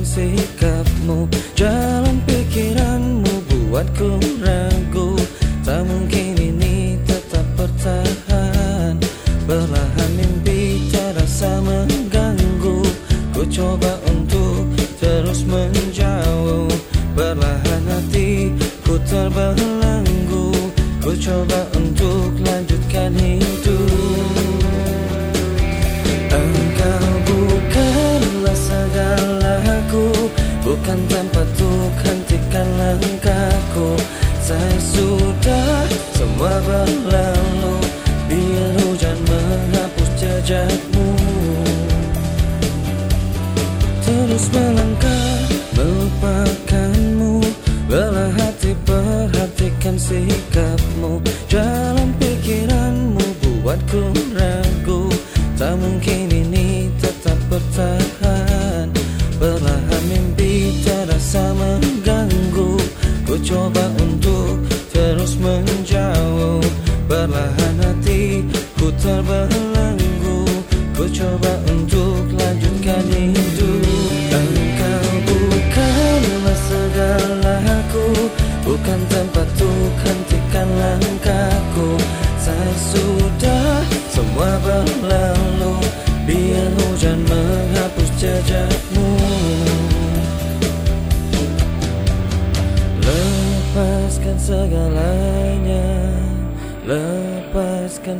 sikapmu Jalan pikiranmu buatku ragu. Tak mungkin ini tetap bertahan. Perlahan mimpi terasa mengganggu. Ku coba untuk terus menjauh. Perlahan hatiku terbelenggu. Ku coba Bukan tempat untuk hentikan langkahku Saya sudah semua berlalu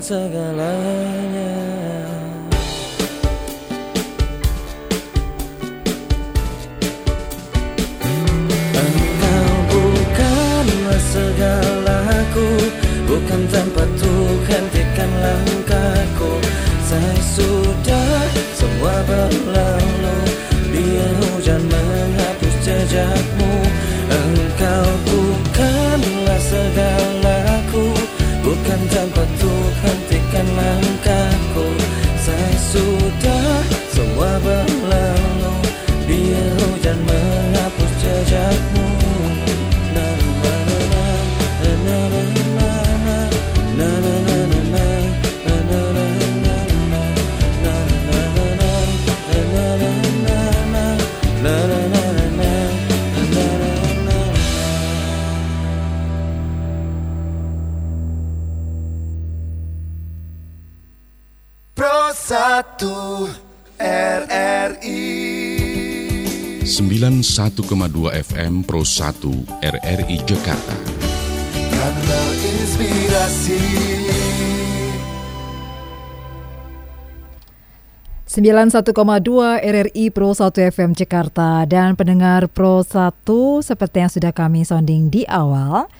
Segalanya. Engkau bukanlah segalaku Bukan tempat untuk hentikan langkahku. Saya sudah semua berlalu 91,2 FM Pro 1 RRI Jakarta. Kanal Inspirasi. 91,2 RRI Pro 1 FM Jakarta. Dan pendengar Pro 1 seperti yang sudah kami sounding di awal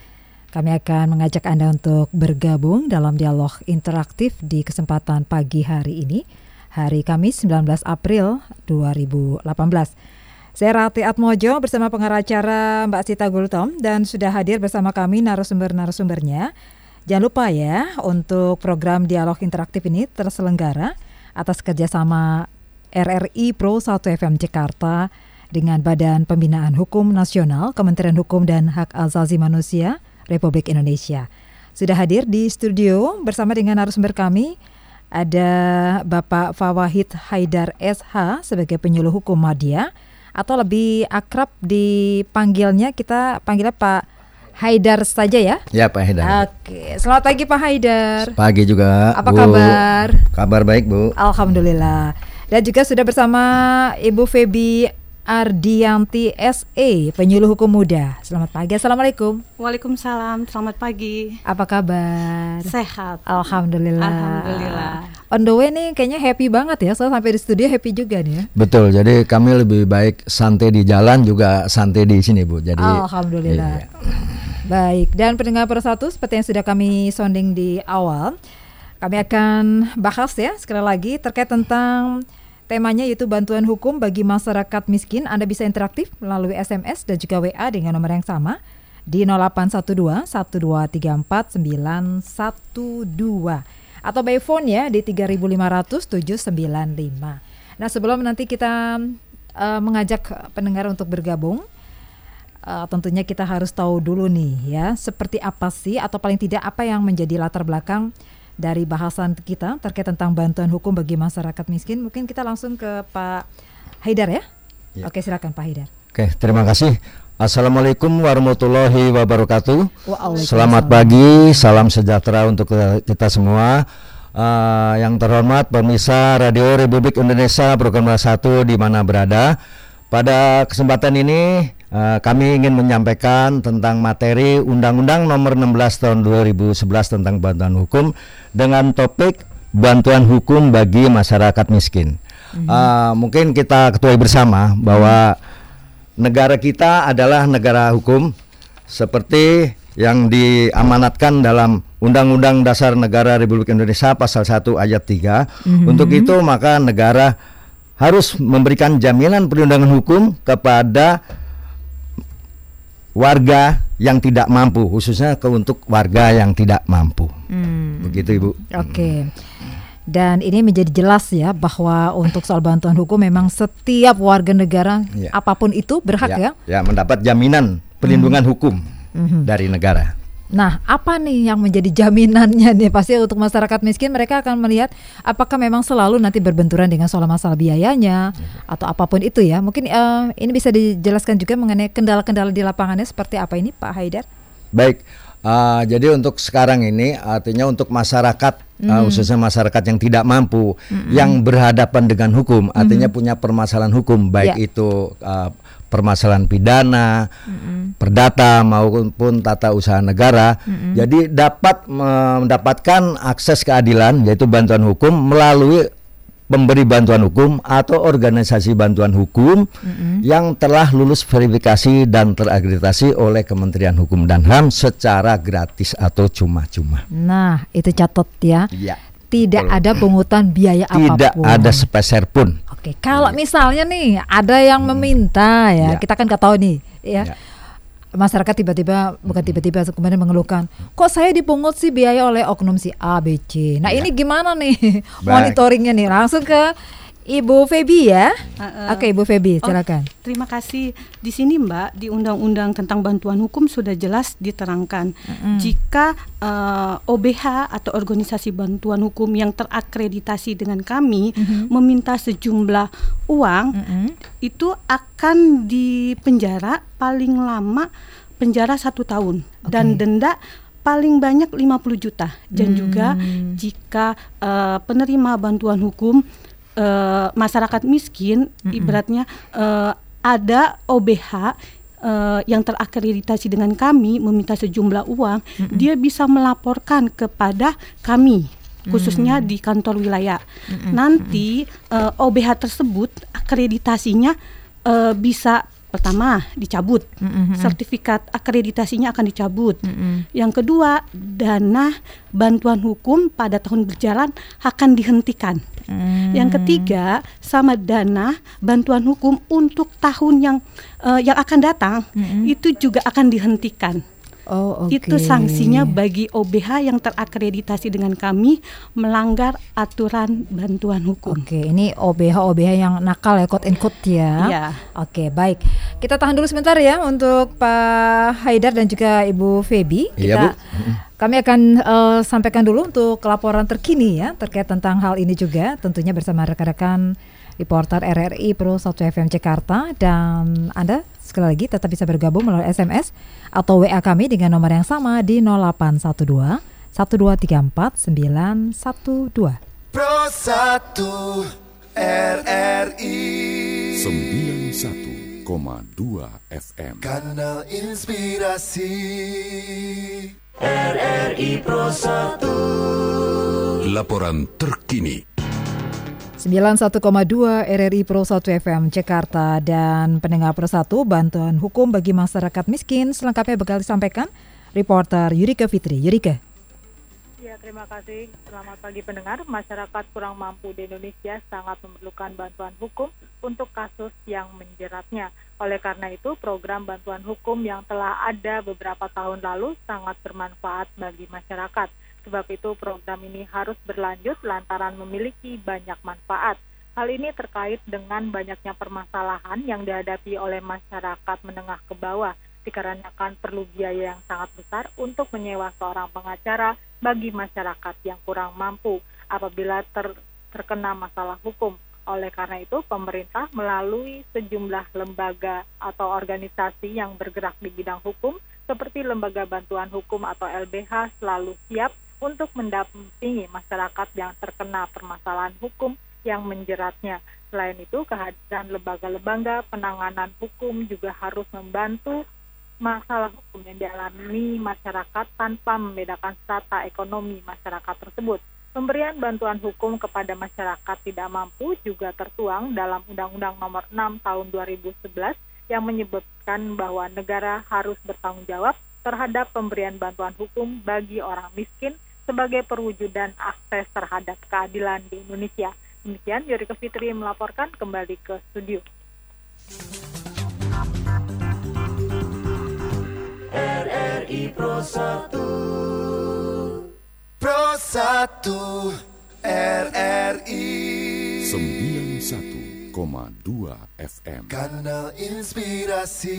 kami akan mengajak Anda untuk bergabung dalam dialog interaktif di kesempatan pagi hari ini hari Kamis 19 April 2018 saya Rati Atmojo bersama pengacara Mbak Sita Gultom dan sudah hadir bersama kami narasumber-narasumbernya Jangan lupa ya untuk program dialog interaktif ini terselenggara atas kerjasama RRI Pro 1 FM Jakarta dengan Badan Pembinaan Hukum Nasional Kementerian Hukum dan Hak Asasi Manusia Republik Indonesia. Sudah hadir di studio bersama dengan narasumber kami ada Bapak Fawahid Haidar SH sebagai penyuluh hukum Madya atau lebih akrab dipanggilnya kita panggilnya Pak Haidar saja ya. Ya Pak Haidar. Oke, selamat pagi Pak Haidar. Pagi juga. Apa Bu. kabar? Kabar baik Bu. Alhamdulillah. Dan juga sudah bersama Ibu Febi Ardianti SE, penyuluh hukum muda. Selamat pagi. Assalamualaikum. Waalaikumsalam, selamat pagi. Apa kabar? Sehat. Alhamdulillah. Alhamdulillah. On the way nih kayaknya happy banget ya. Soalnya sampai di studio happy juga nih ya. Betul. Jadi kami lebih baik santai di jalan juga santai di sini Bu. Jadi Alhamdulillah. Iya. Baik, dan pendengar persatu seperti yang sudah kami sounding di awal, kami akan bahas ya sekali lagi terkait tentang temanya yaitu bantuan hukum bagi masyarakat miskin. Anda bisa interaktif melalui SMS dan juga WA dengan nomor yang sama di 0812 1234 912 atau by phone ya di 3500 795. Nah, sebelum nanti kita eh, mengajak pendengar untuk bergabung Uh, tentunya kita harus tahu dulu nih ya seperti apa sih atau paling tidak apa yang menjadi latar belakang dari bahasan kita terkait tentang bantuan hukum bagi masyarakat miskin. Mungkin kita langsung ke Pak Haidar ya. Ya. Oke, silakan Pak Haidar. Oke, terima kasih. Assalamualaikum warahmatullahi wabarakatuh. Selamat pagi, salam sejahtera untuk kita- semua. Eh, yang terhormat pemirsa Radio Republik Indonesia program 1 di mana berada. Pada kesempatan ini kami ingin menyampaikan tentang materi Undang-Undang Nomor 16 Tahun 2011 tentang bantuan hukum dengan topik bantuan hukum bagi masyarakat miskin. Eh, mungkin kita ketahui bersama bahwa negara kita adalah negara hukum seperti yang diamanatkan dalam Undang-Undang Dasar Negara Republik Indonesia pasal 1 ayat 3. Untuk itu maka negara harus memberikan jaminan perlindungan hukum kepada warga yang tidak mampu, khususnya ke untuk warga yang tidak mampu. Hmm. Begitu Ibu. Oke. Dan ini menjadi jelas ya bahwa untuk soal bantuan hukum memang setiap warga negara Ya. apa pun itu berhak ya. ya mendapat jaminan perlindungan hukum dari negara. Nah, apa nih yang menjadi jaminannya nih? Pasti untuk masyarakat miskin mereka akan melihat apakah memang selalu nanti berbenturan dengan soal masalah biayanya atau apa pun itu ya. Mungkin eh, ini bisa dijelaskan juga mengenai kendala-kendala di lapangannya seperti apa ini Pak Haidar? Baik, uh, jadi untuk sekarang ini artinya untuk masyarakat, uh, khususnya masyarakat yang tidak mampu, yang berhadapan dengan hukum, artinya punya permasalahan hukum, baik Ya. itu uh, permasalahan pidana, perdata maupun tata usaha negara. Jadi dapat mendapatkan akses keadilan, yaitu bantuan hukum melalui pemberi bantuan hukum atau organisasi bantuan hukum yang telah lulus verifikasi dan terakreditasi oleh Kementerian Hukum dan HAM secara gratis atau cuma-cuma. Nah, itu catat ya. Iya. Tidak ada pungutan biaya Tidak apa pun. ada sepeser pun. Oke, kalau misalnya nih ada yang meminta ya, Ya. kita kan nggak tahu nih, ya. Ya. Masyarakat tiba-tiba bukan tiba-tiba kemudian mengeluhkan, kok saya dipungut sih biaya oleh oknum si A, B, C. Nah Ya. ini gimana nih Baik. monitoringnya nih? Langsung ke Ibu Febi ya. Uh-uh. Oke Ibu Febi, Oh, silakan. Terima kasih. Di sini Mbak, di Undang-Undang tentang bantuan hukum sudah jelas diterangkan jika eh, OBH atau organisasi bantuan hukum yang terakreditasi dengan kami meminta sejumlah uang, Mm-mm. itu akan dipenjara paling lama penjara satu tahun dan denda paling banyak 50 juta dan juga jika eh, penerima bantuan hukum eh, masyarakat miskin ibaratnya eh, ada OBH eh, yang terakreditasi dengan kami meminta sejumlah uang dia bisa melaporkan kepada kami khususnya di kantor wilayah. Nanti eh, OBH tersebut akreditasinya eh, bisa pertama dicabut. Sertifikat akreditasinya akan dicabut. Yang kedua dana bantuan hukum pada tahun berjalan akan dihentikan. Yang ketiga sama dana bantuan hukum untuk tahun yang eh, yang akan datang itu juga akan dihentikan Oh oke. itu sanksinya bagi OBH yang terakreditasi dengan kami melanggar aturan bantuan hukum. Oke, ini OBH OBH yang nakal ya, quote and quote ya. Iya. Oke, baik. Kita tahan dulu sebentar ya untuk Pak Haidar dan juga Ibu Febi. Iya, Kita, Bu. Kami akan eh, sampaikan dulu untuk laporan terkini ya terkait tentang hal ini juga, tentunya bersama rekan-rekan reporter RRI Pro 1 FM Jakarta dan Anda sekali lagi tetap bisa bergabung melalui SMS atau WA kami dengan nomor yang sama di 0812 1234 912. Pro 1 RRI 91,2 FM. Kanal Inspirasi Laporan terkini. 91,2 RRI Pro 1 FM Jakarta dan pendengar Pro 1 bantuan hukum bagi masyarakat miskin selengkapnya bakal disampaikan reporter Yurika Fitri. Yurika. Ya, terima kasih. Selamat pagi pendengar. Masyarakat kurang mampu di Indonesia sangat memerlukan bantuan hukum untuk kasus yang menjeratnya. Oleh karena itu, program bantuan hukum yang telah ada beberapa tahun lalu sangat bermanfaat bagi masyarakat. Sebab itu program ini harus berlanjut lantaran memiliki banyak manfaat. Hal ini terkait dengan banyaknya permasalahan yang dihadapi oleh masyarakat menengah ke bawah dikarenakan perlu biaya yang sangat besar untuk menyewa seorang pengacara bagi masyarakat yang kurang mampu apabila ter terkena masalah hukum. Oleh karena itu, pemerintah melalui sejumlah lembaga atau organisasi yang bergerak di bidang hukum seperti Lembaga Bantuan Hukum atau LBH selalu siap untuk mendampingi masyarakat yang terkena permasalahan hukum yang menjeratnya. Selain itu, kehadiran lembaga-lembaga penanganan hukum juga harus membantu masalah hukum yang dialami masyarakat tanpa membedakan strata ekonomi masyarakat tersebut. Pemberian bantuan hukum kepada masyarakat tidak mampu juga tertuang dalam Undang-Undang Nomor 6 Tahun 2011 yang menyebutkan bahwa negara harus bertanggung jawab terhadap pemberian bantuan hukum bagi orang miskin sebagai perwujudan akses terhadap keadilan di Indonesia. Demikian Yuri Fitri melaporkan kembali ke studio. RRI Pro 1 Pro 1 RRI 91,2 FM Kanal Inspirasi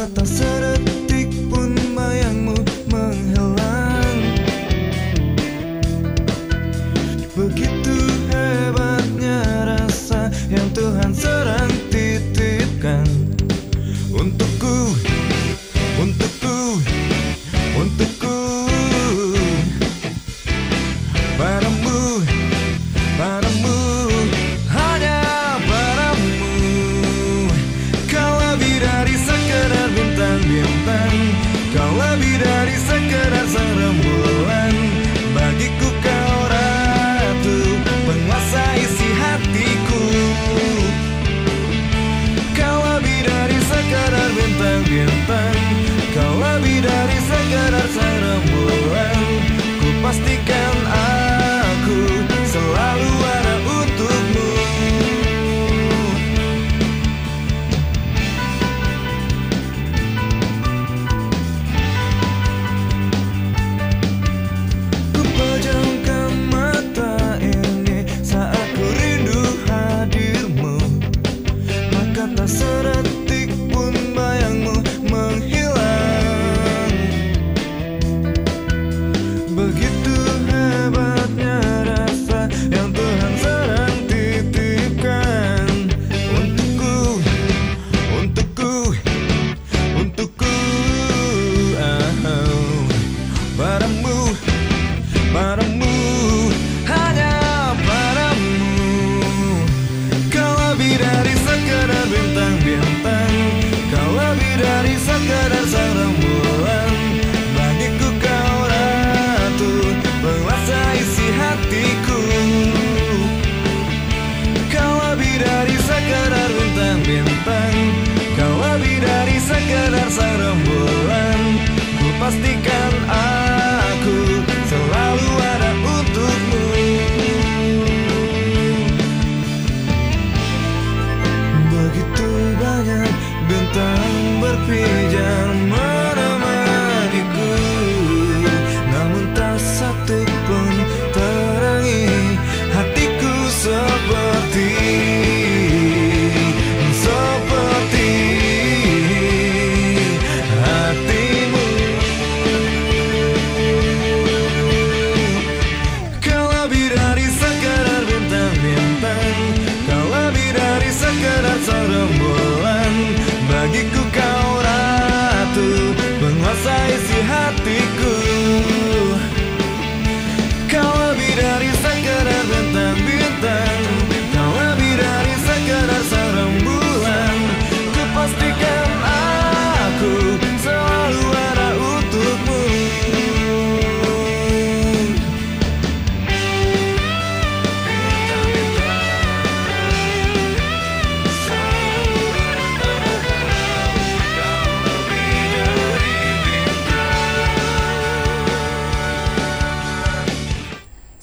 got the it. mastica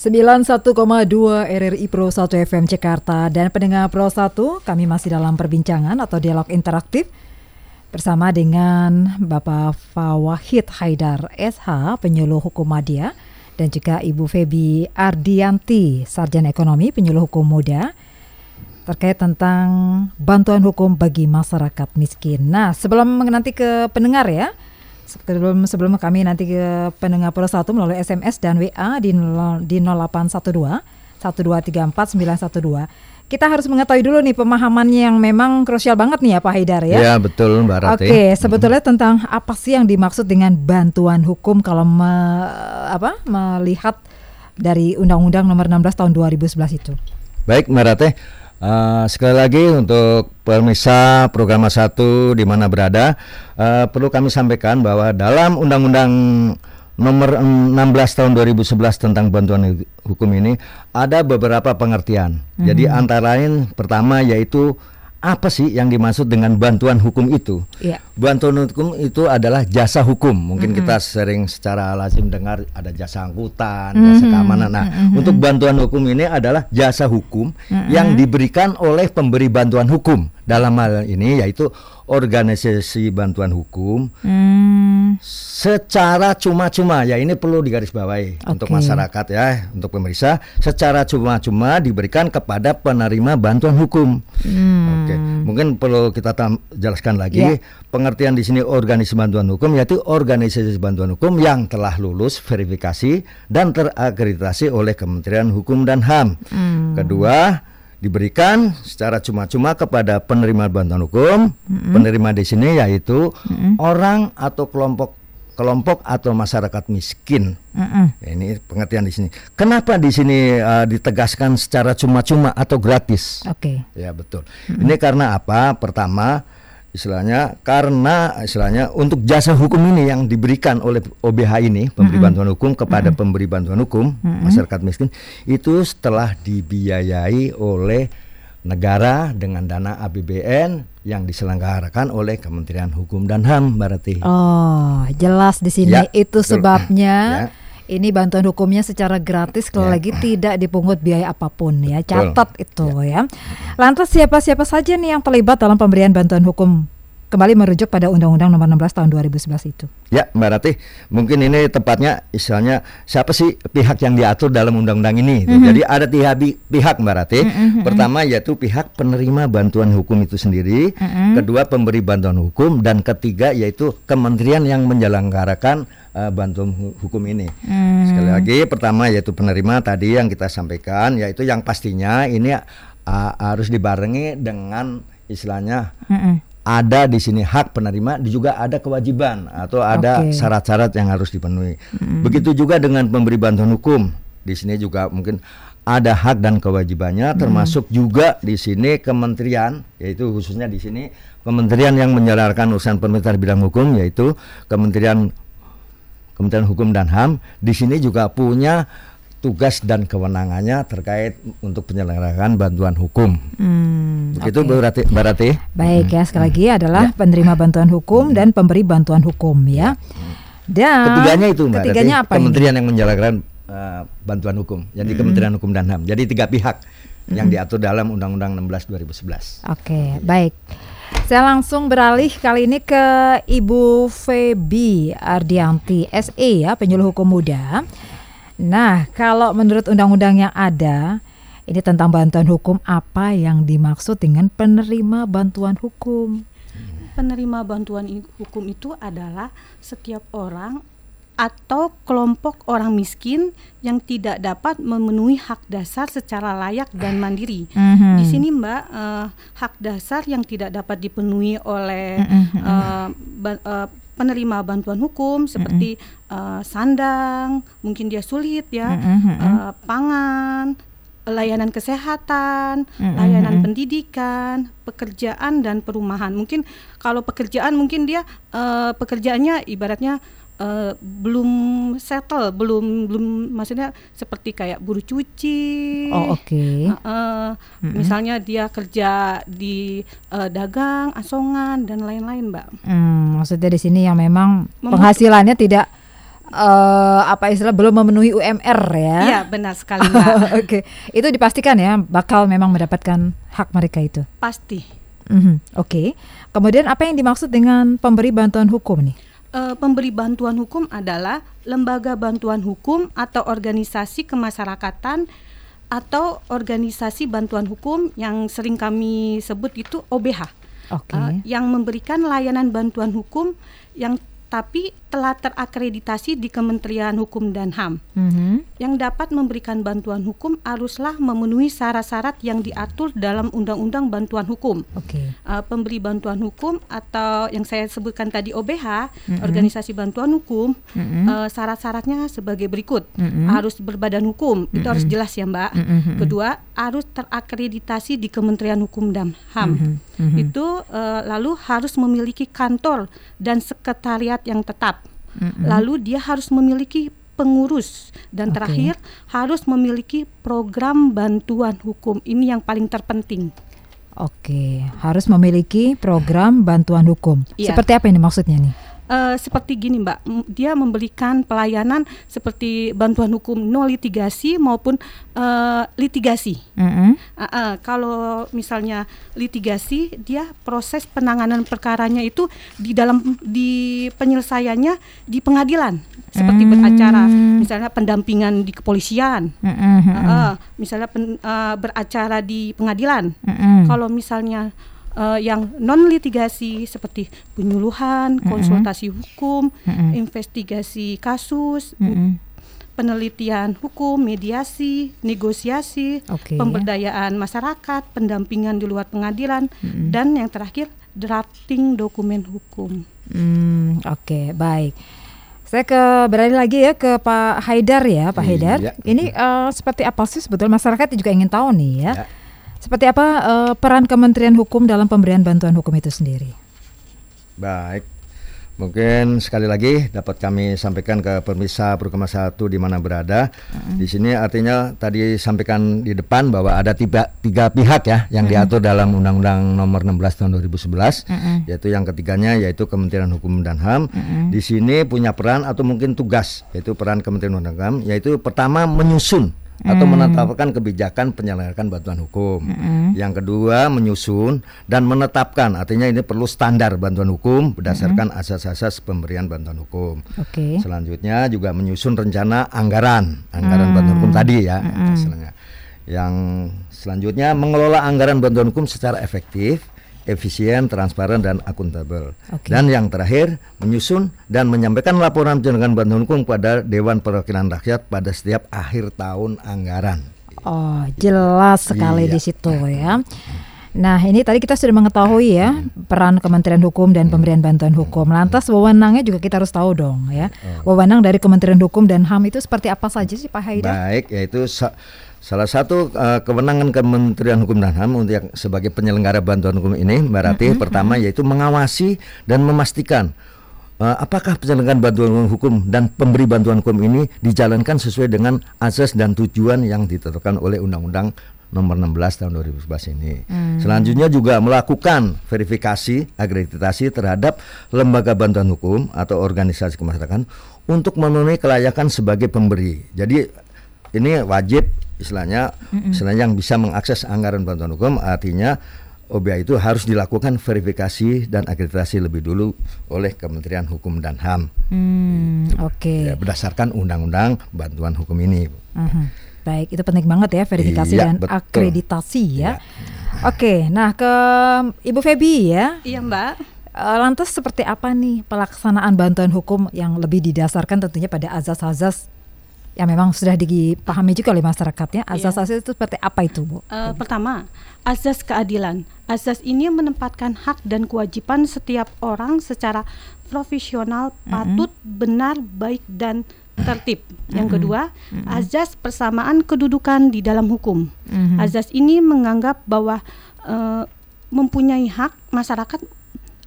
91,2 RRI Pro 1 FM Jakarta dan pendengar Pro 1, kami masih dalam perbincangan atau dialog interaktif bersama dengan Bapak Fawahid Haidar SH, penyuluh hukum media, dan juga Ibu Febi Ardianti, Sarjana Ekonomi, penyuluh hukum muda, terkait tentang bantuan hukum bagi masyarakat miskin. Nah, sebelum mengenanti ke pendengar ya, sebelum sebelum kami nanti ke pendengar Pro 1 melalui SMS dan WA di, nol- di 0812 1234 912. Kita harus mengetahui dulu nih pemahamannya yang memang krusial banget nih ya Pak Haidar ya. Ya betul Mbak Rati. Oke, sebetulnya tentang apa sih yang dimaksud dengan bantuan hukum kalau me- apa melihat dari Undang-Undang Nomor 16 Tahun 2011 itu? Baik Mbak Rate, eh, sekali lagi untuk pemirsa program satu di mana berada, eh, perlu kami sampaikan bahwa dalam Undang-Undang Nomor 16 Tahun 2011 tentang bantuan hu- hukum ini ada beberapa pengertian. Jadi antara lain pertama yaitu apa sih yang dimaksud dengan bantuan hukum itu? Iya. Bantuan hukum itu adalah jasa hukum. Mungkin kita sering secara lazim dengar ada jasa angkutan, jasa keamanan. Nah, untuk bantuan hukum ini adalah jasa hukum yang diberikan oleh pemberi bantuan hukum. Dalam hal ini yaitu organisasi bantuan hukum Hmm, secara cuma-cuma ya ini perlu digarisbawahi untuk Oke. masyarakat ya untuk pemirsa secara cuma-cuma diberikan kepada penerima bantuan hukum. Oke, mungkin perlu kita tam- jelaskan lagi Ya. pengertian di sini organisasi bantuan hukum yaitu organisasi bantuan hukum yang telah lulus verifikasi dan terakreditasi oleh Kementerian Hukum dan HAM. Kedua diberikan secara cuma-cuma kepada penerima bantuan hukum. Penerima di sini yaitu orang atau kelompok kelompok atau masyarakat miskin. mm-mm. Ya, ini pengertian di sini. Kenapa di sini uh, ditegaskan secara cuma-cuma atau gratis? Oke. Ya betul. Ini karena apa? Pertama, istilahnya karena istilahnya untuk jasa hukum ini yang diberikan oleh OBH ini pemberi bantuan hukum kepada pemberi bantuan hukum masyarakat miskin itu setelah dibiayai oleh negara dengan dana APBN yang diselenggarakan oleh Kementerian Hukum dan HAM, Mbak Rati. Oh, jelas di sini Ya, itu betul. sebabnya Ya. Ini bantuan hukumnya secara gratis kalau Ya. lagi tidak dipungut biaya apa pun ya. Betul. Catat itu ya. Lantas siapa-siapa saja nih yang terlibat dalam pemberian bantuan hukum? Kembali merujuk pada Undang-Undang Nomor 16 Tahun 2011 itu. Ya, Mbak Ratih, mungkin ini tepatnya istilahnya siapa sih pihak yang diatur dalam undang-undang ini? itu. Jadi ada tiga pihak Mbak Ratih. Pertama yaitu pihak penerima bantuan hukum itu sendiri, kedua pemberi bantuan hukum dan ketiga yaitu kementerian yang menyelenggarakan eh, bantuan hu- hukum ini. Sekali lagi pertama yaitu penerima tadi yang kita sampaikan yaitu yang pastinya ini ah, harus dibarengi dengan istilahnya Mm-mm. ada di sini hak penerima, juga ada kewajiban atau ada Oke. syarat-syarat yang harus dipenuhi. Begitu juga dengan pemberi bantuan hukum. Di sini juga mungkin ada hak dan kewajibannya, termasuk juga di sini kementerian, yaitu khususnya di sini kementerian yang menjalankan urusan pemerintah bidang hukum, yaitu Kementerian Kementerian Hukum dan HAM. Di sini juga punya tugas dan kewenangannya terkait untuk penyelenggaraan bantuan hukum. Hmm, Begitu oke. Bu Rati, Mbak Rati? Baik ya, sekali lagi adalah penerima bantuan hukum dan pemberi bantuan hukum ya. Dan Ketiganya itu Mbak Ketiganya apa ini? Kementerian yang menjalankan uh, bantuan hukum. Jadi Kementerian Hukum dan HAM. Jadi tiga pihak yang diatur dalam Undang-Undang 16 2011. Oke, baik. Saya langsung beralih kali ini ke Ibu Febi Ardianti SE ya, penyuluh hukum muda. Nah, kalau menurut undang-undang yang ada, ini tentang bantuan hukum apa yang dimaksud dengan penerima bantuan hukum? Penerima bantuan hukum itu adalah setiap orang atau kelompok orang miskin yang tidak dapat memenuhi hak dasar secara layak dan mandiri. Mhm. Di sini Mbak, eh, hak dasar yang tidak dapat dipenuhi oleh Mhm, eh, ba- eh, penerima bantuan hukum seperti eh, sandang, mungkin dia sulit ya, Mhm, eh, pangan, layanan kesehatan, Mhm, layanan pendidikan, pekerjaan dan perumahan. Mungkin kalau pekerjaan mungkin dia eh, pekerjaannya ibaratnya eh, belum settle, belum belum maksudnya seperti kayak buruh cuci. Oh, oke. Heeh. Misalnya dia kerja di eh, dagang, asongan dan lain-lain, Mbak. Hmm, maksudnya di sini yang memang Membutuh- penghasilannya tidak eh, apa istilah belum memenuhi UMR ya? Iya, benar sekali, Mbak. Oke, itu dipastikan ya bakal memang mendapatkan hak mereka itu. Pasti. Mhm, Oke. Kemudian apa yang dimaksud dengan pemberi bantuan hukum nih? Eh, pemberi bantuan hukum adalah lembaga bantuan hukum atau organisasi kemasyarakatan atau organisasi bantuan hukum yang sering kami sebut itu OBH. Oke. Eh, yang memberikan layanan bantuan hukum yang tapi telah terakreditasi di Kementerian Hukum dan HAM. Mhm. Yang dapat memberikan bantuan hukum haruslah memenuhi syarat-syarat yang diatur dalam Undang-Undang Bantuan Hukum. Oke. Uh, pemberi bantuan hukum atau yang saya sebutkan tadi OBH, Mhm. organisasi bantuan hukum, Mhm. uh, syarat-syaratnya sebagai berikut: Mhm. harus berbadan hukum, itu harus jelas ya Mbak. Mhm. Kedua, harus terakreditasi di Kementerian Hukum dan HAM. Mhm. Mhm. Itu uh, lalu harus memiliki kantor dan sekretariat yang tetap. Lalu dia harus memiliki pengurus dan Oke. terakhir harus memiliki program bantuan hukum. Ini yang paling terpenting. Oke, harus memiliki program bantuan hukum. Iya. Seperti apa ini maksudnya nih? Eh, seperti gini Mbak, dia memberikan pelayanan seperti bantuan hukum no litigasi maupun eh, litigasi. Mhm. Ah, ah, kalau misalnya litigasi, dia proses penanganan perkaranya itu di dalam di penyelesaiannya di pengadilan, seperti Hmm. beracara, misalnya pendampingan di kepolisian, Mhm. Ah, ah, misalnya pen- ah, beracara di pengadilan. Mhm. Kalau misalnya eh, yang non litigasi seperti penyuluhan, konsultasi hukum, Mhm. investigasi kasus, Mhm. penelitian hukum, mediasi, negosiasi, Oke. pemberdayaan masyarakat, pendampingan di luar pengadilan, Mhm. dan yang terakhir drafting dokumen hukum. Hmm, oke, baik. Saya ke beralih lagi ya ke Pak Haidar ya, Pak Haidar. Iya. Ini eh, seperti apa sih sebetulnya masyarakat juga ingin tahu nih ya. Ya. Seperti apa eh, peran Kementerian Hukum dalam pemberian bantuan hukum itu sendiri? Baik. Mungkin sekali lagi dapat kami sampaikan ke pemirsa Program 1 di mana berada. Di sini artinya tadi sampaikan di depan bahwa ada tiga, tiga pihak ya yang diatur dalam Undang-Undang Nomor 16 Tahun 2011, yaitu yang ketiganya yaitu Kementerian Hukum dan HAM. Di sini punya peran atau mungkin tugas yaitu peran Kementerian Hukum dan HAM yaitu pertama menyusun atau menetapkan kebijakan penyelenggaraan bantuan hukum. Yang kedua menyusun dan menetapkan artinya ini perlu standar bantuan hukum berdasarkan asas-asas pemberian bantuan hukum. Oke. Selanjutnya juga menyusun rencana anggaran, anggaran bantuan hukum tadi ya. Selanjutnya. Yang selanjutnya mengelola anggaran bantuan hukum secara efektif, efisien, transparan dan akuntabel. Oke. Dan yang terakhir menyusun dan menyampaikan laporan penyelenggaraan bantuan hukum kepada Dewan Perwakilan Rakyat pada setiap akhir tahun anggaran. Oh, jelas sekali Iya. di situ ya. Nah, ini tadi kita sudah mengetahui ya peran Kementerian Hukum dan pemberian bantuan hukum. Lantas wewenangnya juga kita harus tahu dong ya. Wewenang dari Kementerian Hukum dan HAM itu seperti apa saja sih Pak Haidar? Baik, yaitu sa- salah satu eh, kewenangan Kementerian Hukum dan HAM untuk yang sebagai penyelenggara bantuan hukum ini, Mbak Rati, pertama yaitu mengawasi dan memastikan eh, apakah penyelenggaraan bantuan hukum dan pemberi bantuan hukum ini dijalankan sesuai dengan asas dan tujuan yang ditetapkan oleh Undang-Undang Nomor 16 tahun 2011 ini. Selanjutnya juga melakukan verifikasi akreditasi terhadap lembaga bantuan hukum atau organisasi kemasyarakatan untuk memenuhi kelayakan sebagai pemberi. Jadi ini wajib istilahnya istilahnya yang bisa mengakses anggaran bantuan hukum artinya OBA itu harus dilakukan verifikasi dan akreditasi lebih dulu oleh Kementerian Hukum dan HAM Hmm, oke. ya, berdasarkan undang-undang bantuan hukum ini. Mhm. Baik, itu penting banget ya verifikasi Iya, dan betul. akreditasi ya. Iya. Oke, nah ke Ibu Febi ya. Iya Mbak. Eh, Lantas seperti apa nih pelaksanaan bantuan hukum yang lebih didasarkan tentunya pada azas-azas yang memang sudah dipahami juga oleh masyarakatnya. Azas-azas itu seperti apa itu, Bu? Eh, pertama, azas keadilan. Azas ini menempatkan hak dan kewajiban setiap orang secara profesional, patut, benar, baik dan tertib. Yang kedua, azas persamaan kedudukan di dalam hukum. Mhm. Azas ini menganggap bahwa eh, mempunyai hak masyarakat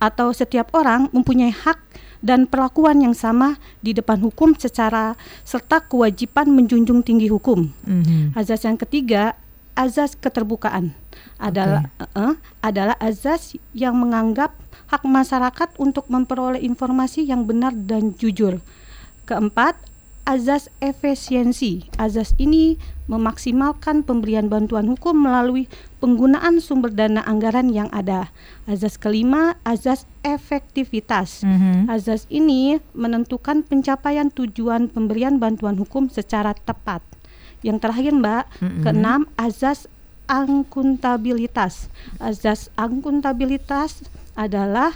atau setiap orang mempunyai hak dan perlakuan yang sama di depan hukum secara serta kewajiban menjunjung tinggi hukum. Azas yang ketiga, azas keterbukaan adalah eh, adalah azas yang menganggap hak masyarakat untuk memperoleh informasi yang benar dan jujur. Keempat, azas efisiensi. Azas ini memaksimalkan pemberian bantuan hukum melalui penggunaan sumber dana anggaran yang ada. Azas kelima, azas efektivitas. Mhm. Azas ini menentukan pencapaian tujuan pemberian bantuan hukum secara tepat. Yang terakhir, Mbak, Mhm. keenam, azas akuntabilitas. Azas akuntabilitas adalah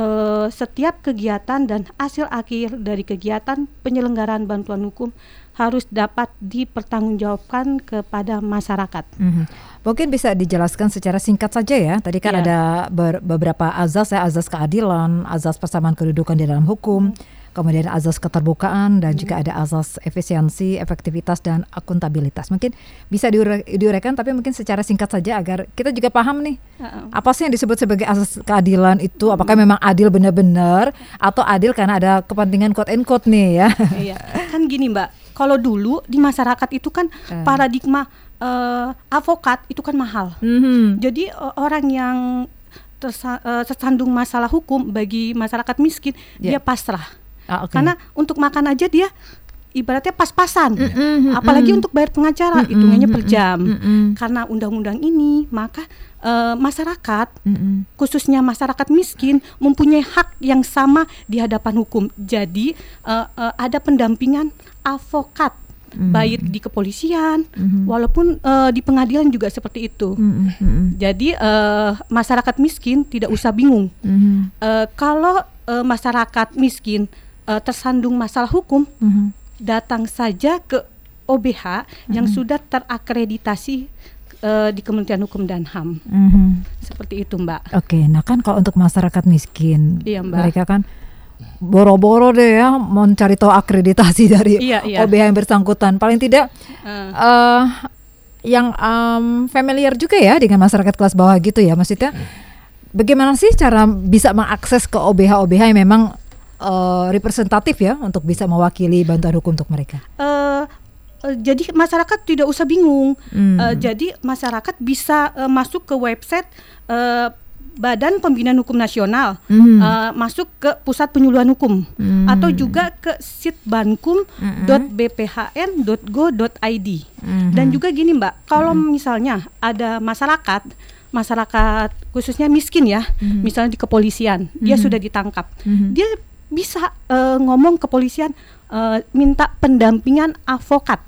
eh, setiap kegiatan dan hasil akhir dari kegiatan penyelenggaraan bantuan hukum harus dapat dipertanggungjawabkan kepada masyarakat. Mhm. Mungkin bisa dijelaskan secara singkat saja ya. Tadi kan Iya. ada ber- beberapa azas ya, azas keadilan, azas persamaan kedudukan di dalam hukum, kemudian azas keterbukaan dan juga ada azas efisiensi, efektivitas dan akuntabilitas. Mungkin bisa diure- diuraikan tapi mungkin secara singkat saja agar kita juga paham nih Heeh. apa sih yang disebut sebagai asas keadilan itu apakah memang adil benar-benar atau adil karena ada kepentingan quote and quote nih ya Iya, kan gini Mbak, kalau dulu di masyarakat itu kan Eh. paradigma eh, avokat itu kan mahal. Mhm. Jadi eh, orang yang tersa- eh, tersandung masalah hukum bagi masyarakat miskin Ya. dia pasrah. Ah, oke. Karena untuk makan aja dia ibaratnya pas-pasan. Mm-mm, Apalagi mm-mm. untuk bayar pengacara Mm-mm, hitungannya per jam. mm-mm. Karena undang-undang ini maka eh, masyarakat Mm-mm. khususnya masyarakat miskin mempunyai hak yang sama di hadapan hukum. Jadi eh, eh, ada pendampingan avokat Mhm. baik di kepolisian, Mhm. walaupun eh, di pengadilan juga seperti itu. Mm-mm, mm-mm. Jadi eh, masyarakat miskin tidak usah bingung. Mhm. Eh, kalau eh, masyarakat miskin eh, tersandung masalah hukum, Mhm. datang saja ke OBH yang sudah terakreditasi eh, di Kementerian Hukum dan HAM. Mhm. Seperti itu, Mbak. Oke, nah kan kalau untuk masyarakat miskin, Iya, Mbak. mereka kan boro-boro deh ya mencari tahu akreditasi dari Iya, iya. OBH yang bersangkutan. Paling tidak Eh, eh yang em, familiar juga ya dengan masyarakat kelas bawah gitu ya, maksudnya bagaimana sih cara bisa mengakses ke OBH-OBH yang memang eh, representatif ya untuk bisa mewakili bantuan hukum untuk mereka? eh, jadi masyarakat tidak usah bingung. Hmm. Eh, jadi masyarakat bisa eh, masuk ke website eh, Badan Pembinaan Hukum Nasional, Mhm. eh, masuk ke Pusat Penyuluhan Hukum, Hmm. atau juga ke sitbankum.bphn.go.id. Mhm. Dan juga gini Mbak, kalau misalnya ada masyarakat masyarakat khususnya miskin ya, misalnya di kepolisian, dia sudah ditangkap, Mhm. dia bisa eh, ngomong kepolisian eh, minta pendampingan avokat.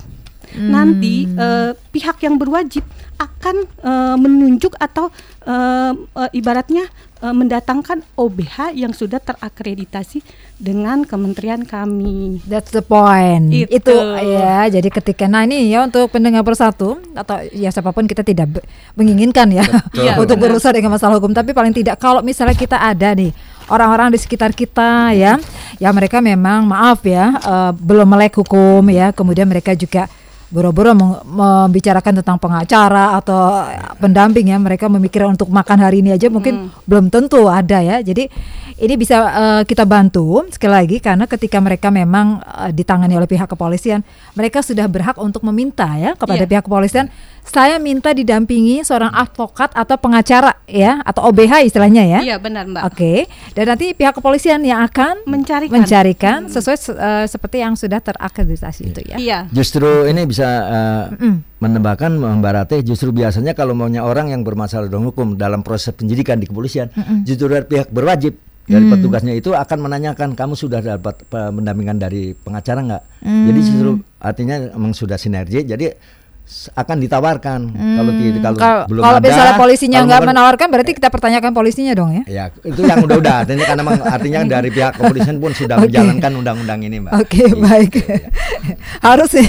Nanti eh, pihak yang berwajib akan eh, menunjuk atau eh, eh, ibaratnya eh, mendatangkan OBH yang sudah terakreditasi dengan kementerian kami. That's the point. Itu. Itu ya. Jadi ketika nah ini ya untuk pendengar persatu atau ya siapa pun kita tidak menginginkan ya Iya, untuk benar. berusaha dengan masalah hukum. Tapi paling tidak kalau misalnya kita ada nih orang-orang di sekitar kita ya, ya mereka memang maaf ya eh, belum melek hukum ya. Kemudian mereka juga boro-boro membicarakan tentang pengacara atau pendamping ya mereka memikirkan untuk makan hari ini aja mungkin belum tentu ada ya jadi ini bisa eh, kita bantu sekali lagi karena ketika mereka memang eh, ditangani oleh pihak kepolisian mereka sudah berhak untuk meminta ya kepada Iya. pihak kepolisian saya minta didampingi seorang advokat atau pengacara ya atau OBH istilahnya ya Iya benar Mbak. Oke, dan nanti pihak kepolisian yang akan Mencarikan. mencarikan sesuai se- eh, seperti yang sudah terakreditasi itu ya. Iya. Justru ini bisa uh, Mm. menambahkan Mbak Rate justru biasanya kalau maunya orang yang bermasalah dengan hukum dalam proses penyidikan di kepolisian justru dari pihak berwajib dari Mm. petugasnya itu akan menanyakan kamu sudah dapat pendampingan dari pengacara nggak Mm. jadi justru artinya memang sudah sinergi jadi akan ditawarkan kalau tidak kalau, Hmm. Kalau belum kalau ada misalnya polisinya nggak menawarkan berarti kita pertanyakan polisinya dong ya. ya itu yang udah-udah artinya karena memang artinya dari pihak kepolisian pun sudah Oke. menjalankan undang-undang ini mbak Oke Gitu, baik. ya. harus ya.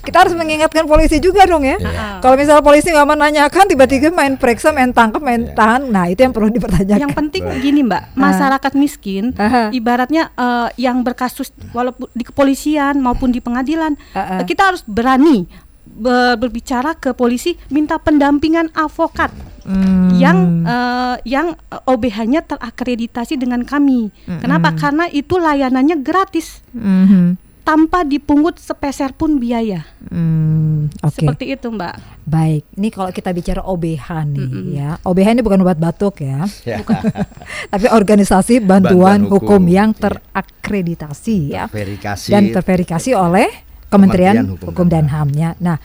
kita harus mengingatkan polisi juga dong ya. Kalau misalnya polisi nggak menanyakan tiba-tiba main periksa, main tangkap, main tahan, nah itu yang perlu dipertanyakan. Yang penting gini Mbak, masyarakat miskin ibaratnya eh, yang berkasus walaupun di kepolisian maupun di pengadilan, eh, kita harus berani be- berbicara ke polisi minta pendampingan avokat Hmm. yang eh, yang OBH-nya terakreditasi dengan kami. Kenapa? Karena itu layanannya gratis. Mhm. tanpa dipungut sepeser pun biaya. Hmm, Oke. Seperti itu, Mbak. Baik. Ini kalau kita bicara OBH nih Mm-mm. ya. OBH ini bukan obat batuk ya. Ya. Tapi organisasi bantuan, Bantuan hukum, hukum, yang iya. terakreditasi ya dan terverifikasi oleh Kementerian, Kementerian Hukum, Hukum dan dan HAM-nya. Nah,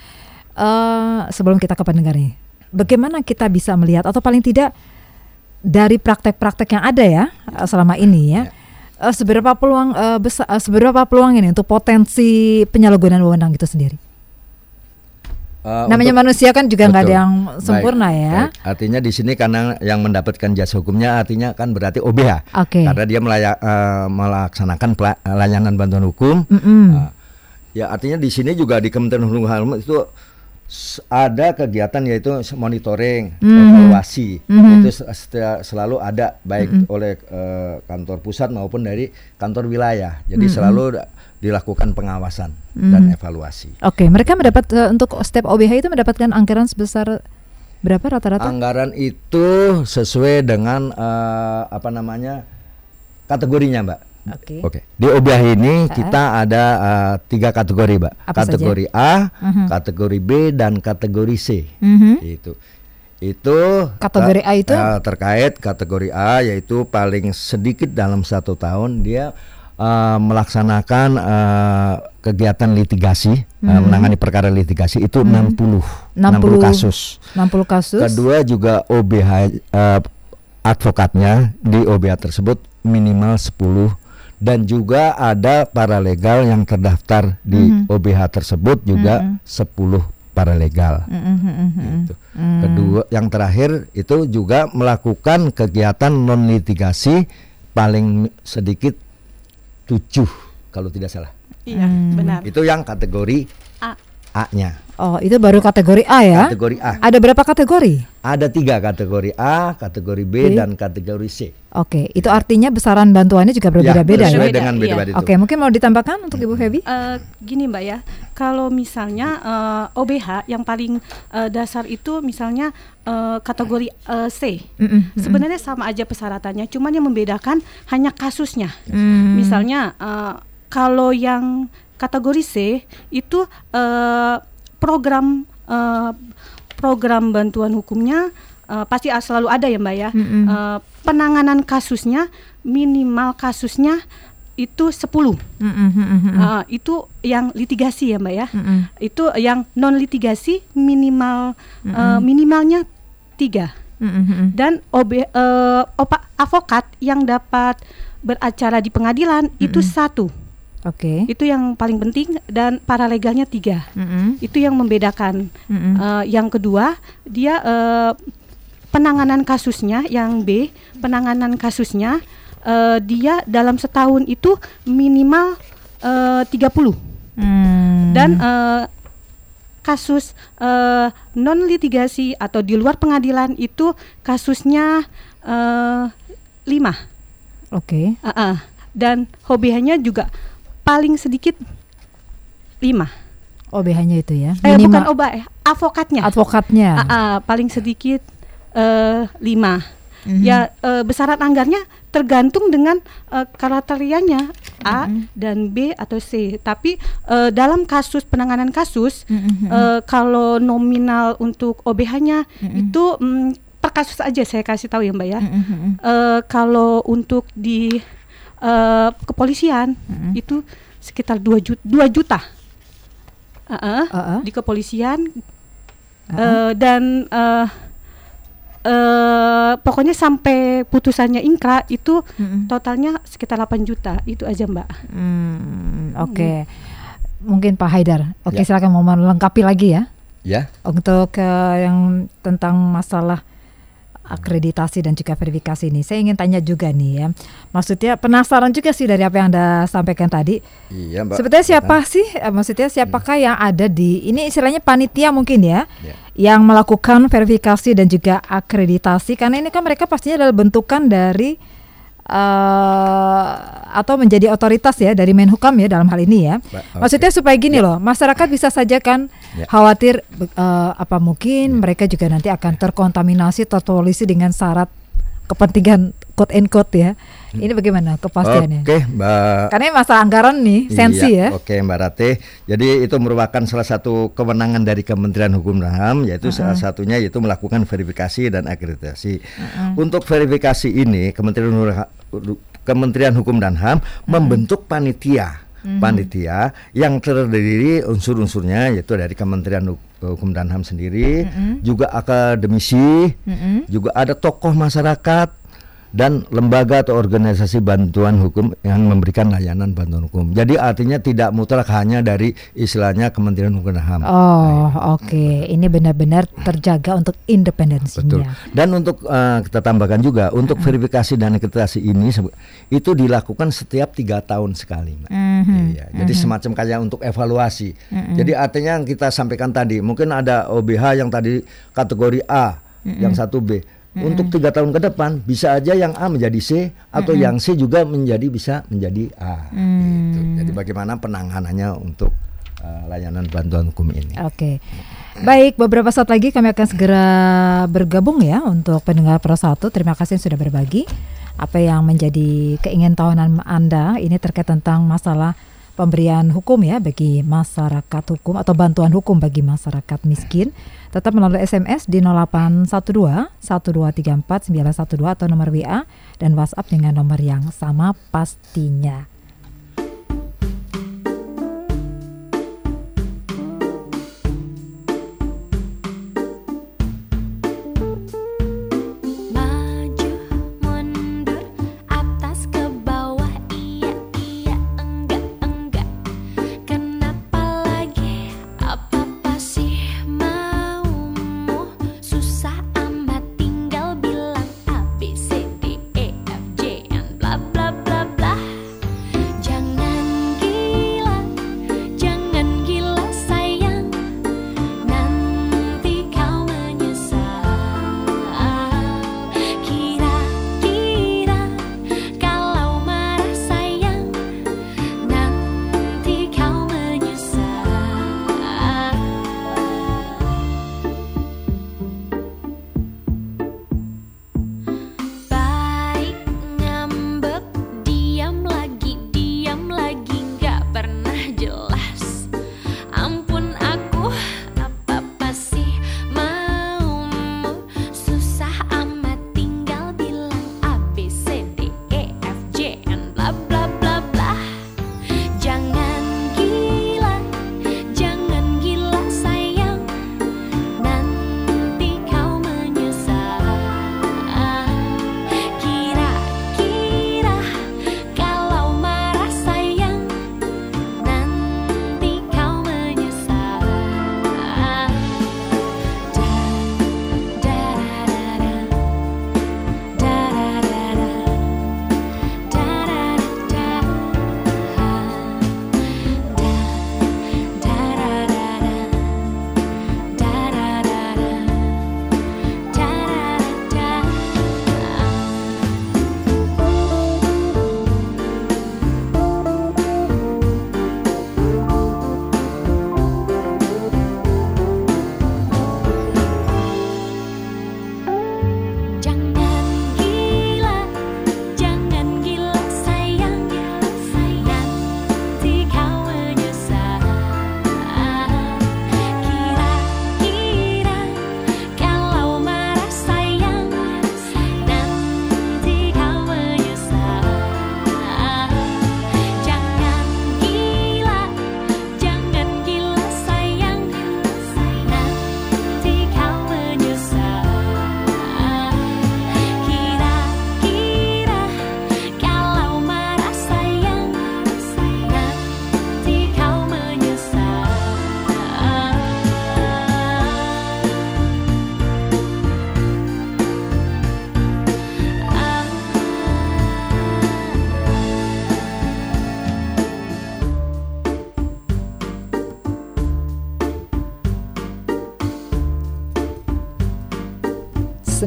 eh, sebelum kita ke pendengar nih, bagaimana kita bisa melihat atau paling tidak dari praktek-praktek yang ada ya eh, selama ini ya, eh, seberapa peluang eh, besar, eh, seberapa peluang ini untuk potensi penyalahgunaan wewenang itu sendiri? Eh, Namanya untuk- manusia kan juga nggak ada yang sempurna Baik, ya. baik. Artinya di sini karena yang mendapatkan jasa hukumnya artinya kan berarti OBH. Oke. Karena dia melaya- eh, melaksanakan pela- layanan bantuan hukum. Mm-mm. Nah, ya artinya di sini juga di Kementerian Hukum dan HAM itu ada kegiatan yaitu monitoring, Mhm. evaluasi. Mhm. Itu selalu ada baik oleh eh, kantor pusat maupun dari kantor wilayah. Jadi selalu da- dilakukan pengawasan dan evaluasi. Oke, mereka mendapat eh, untuk step OBH itu mendapatkan anggaran sebesar berapa rata-rata? Anggaran itu sesuai dengan eh, apa namanya kategorinya, Mbak. Oke. Oke. Di OBH ini kita ada eh, tiga kategori, Mbak. Apa saja? kategori A, Mhm. kategori B, dan kategori C. Mhm. Itu. Itu Kategori A itu? eh, terkait kategori A yaitu paling sedikit dalam satu tahun dia eh, melaksanakan eh, kegiatan litigasi, eh, Mhm. menangani perkara litigasi itu 60 60 kasus. 60 kasus. Kedua juga OBH eh, advokatnya di OBH tersebut minimal 10 dan juga ada paralegal yang terdaftar di Mhm. OBH tersebut juga Mhm. 10 paralegal. Mm, mm, mm, mm, mm. Gitu. Kedua yang terakhir itu juga melakukan kegiatan non litigasi paling sedikit 7 kalau tidak salah. Iya, Hmm. benar. Itu yang kategori. A-nya. Oh, itu baru kategori A ya? Kategori A. Ada berapa kategori? Ada tiga kategori A, kategori B, B. dan kategori C. Oke, itu artinya besaran bantuannya juga berbeda-beda ya? sesuai Beda-beda, dengan iya. beda-beda itu. Oke, mungkin mau ditambahkan untuk Ibu Febi? Eh, gini Mbak ya, kalau misalnya eh, OBH yang paling eh, dasar itu misalnya eh, kategori eh, C, Mm, mm, mm, sebenarnya sama aja persyaratannya, cuman yang membedakan hanya kasusnya. mm. Misalnya eh, kalau yang kategori C itu eh, program eh, program bantuan hukumnya eh, pasti selalu ada ya Mbak ya. Mm-mm. Eh, penanganan kasusnya minimal kasusnya itu 10. Mm, mm, mm, mm, mm. Ah, itu yang litigasi ya Mbak ya. Mm, mm. Itu yang non litigasi minimal eh, minimalnya tiga Mm, mm, mm. dan OB eh, opa, avokat yang dapat beracara di pengadilan itu satu. Oke. Itu yang paling penting dan paralegalnya tiga. Mm, mm. Itu yang membedakan. Mm, mm. Eh, yang kedua dia eh, penanganan kasusnya yang B penanganan kasusnya eh, dia dalam setahun itu minimal eh, 30 Hmm. dan eh, kasus eh, non litigasi atau di luar pengadilan itu kasusnya eh, lima Oke. Ah, ah. dan hobinya juga paling sedikit lima OBH-nya itu ya. eh bukan obat eh advokatnya advokatnya. Ah, ah, paling sedikit eh, lima Mhm. ya eh, besaran anggarnya tergantung dengan eh, kriterianya A Mhm. dan B atau C tapi eh, dalam kasus penanganan kasus Mhm. eh, kalau nominal untuk OBH-nya Mhm. itu mm, per kasus aja saya kasih tahu ya Mbak ya Mm, mm, mm. Eh, kalau untuk di eh, kepolisian Mhm. itu sekitar 2 juta, 2 juta. Uh-uh, Uh-uh. di kepolisian Uh-uh. eh, dan eh eh, pokoknya sampai putusannya ingkrah itu Mm, mm. totalnya sekitar 8 juta itu aja Mbak. Hmm, Oke. Mungkin Pak Haidar. Oke, Ya. silakan mau melengkapi lagi ya Ya, untuk eh, yang tentang masalah akreditasi dan juga verifikasi ini. Saya ingin tanya juga nih ya. Maksudnya penasaran juga sih dari apa yang Anda sampaikan tadi. iya Mbak. Sebetulnya siapa sih? eh, Maksudnya siapakah yang ada di ini istilahnya panitia mungkin ya, Ya. yang melakukan verifikasi dan juga akreditasi karena ini kan mereka pastinya adalah bentukan dari eh atau menjadi otoritas ya dari Menhukam ya dalam hal ini ya. Ba- oke. Maksudnya supaya gini loh, masyarakat bisa saja kan Ya. khawatir eh, apa mungkin mereka juga nanti akan terkontaminasi terpolusi dengan syarat kepentingan quote and quote ya, Ini bagaimana kepastiannya? Oke, Mbak. Karena masalah anggaran nih, sensi Iya, ya. Oke Mbak Rate. Jadi itu merupakan salah satu kewenangan dari Kementerian Hukum dan HAM yaitu salah satunya yaitu melakukan verifikasi dan akreditasi. Untuk verifikasi ini Kementerian Hu- Kementerian Hukum dan HAM membentuk panitia. Panitia yang terdiri unsur-unsurnya yaitu dari Kementerian Hu- Hukum dan HAM sendiri, juga akademisi, juga ada tokoh masyarakat, dan lembaga atau organisasi bantuan hukum yang memberikan layanan bantuan hukum. Jadi artinya tidak mutlak hanya dari istilahnya Kementerian Hukum dan HAM. Oh, oke. Ini benar-benar terjaga untuk Betul. independensinya. Dan untuk eh, kita tambahkan juga untuk verifikasi dan akreditasi ini itu dilakukan setiap tiga tahun sekali. Mbak. Mhm, Iya, Jadi semacam kayak untuk evaluasi. Jadi artinya yang kita sampaikan tadi mungkin ada OBH yang tadi kategori A, yang satu B. Untuk tiga tahun ke depan bisa aja yang A menjadi C atau yang C juga menjadi bisa menjadi A. gitu. Jadi bagaimana penanganannya untuk eh, layanan bantuan hukum ini. Oke. Baik, beberapa saat lagi kami akan segera bergabung ya untuk pendengar Pro 1. Terima kasih sudah berbagi apa yang menjadi keingintahuan Anda ini terkait tentang masalah pemberian hukum ya bagi masyarakat hukum atau bantuan hukum bagi masyarakat miskin. Tetap melalui SMS di 0812 1234 912 atau nomor WA dan WhatsApp dengan nomor yang sama pastinya.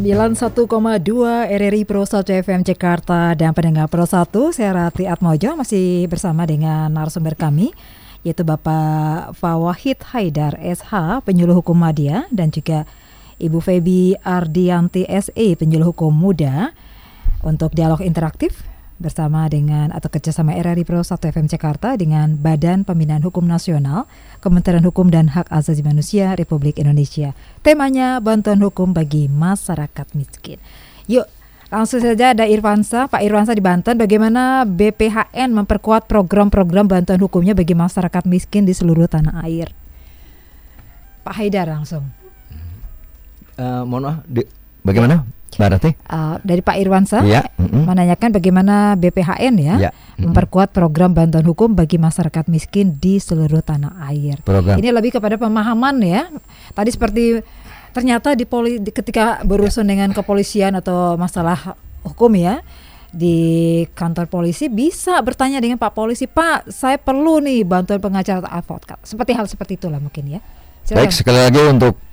91,2 RRI Pro 1 FM Jakarta. Dan pendengar Pro 1 saya Rati Atmojo masih bersama dengan narasumber kami yaitu Bapak Fawahid Haidar SH penyuluh hukum Madya dan juga Ibu Febi Ardianti SE penyuluh hukum muda. Untuk dialog interaktif bersama dengan atau kerjasama RRI Pro 1 FM Jakarta dengan Badan Pembinaan Hukum Nasional, Kementerian Hukum dan Hak Asasi Manusia Republik Indonesia. Temanya bantuan hukum bagi masyarakat miskin. Yuk, langsung saja ada Irwansa, Pak Irwansa di Banten. Bagaimana BPHN memperkuat program-program bantuan hukumnya bagi masyarakat miskin di seluruh tanah air? Pak Haidar langsung. Eh, mohon maaf, bagaimana, Uh, dari Pak Irwansa Iya, mm-mm. menanyakan bagaimana BPHN ya, Ya, mm-mm. memperkuat program bantuan hukum bagi masyarakat miskin di seluruh tanah air. Program. Ini lebih kepada pemahaman ya. Tadi seperti ternyata di, poli, ketika berurusan dengan kepolisian atau masalah hukum ya di kantor polisi bisa bertanya dengan Pak polisi, Pak, saya perlu nih bantuan pengacara atau advokat. Seperti hal seperti itulah mungkin ya. Baik, sekali lagi untuk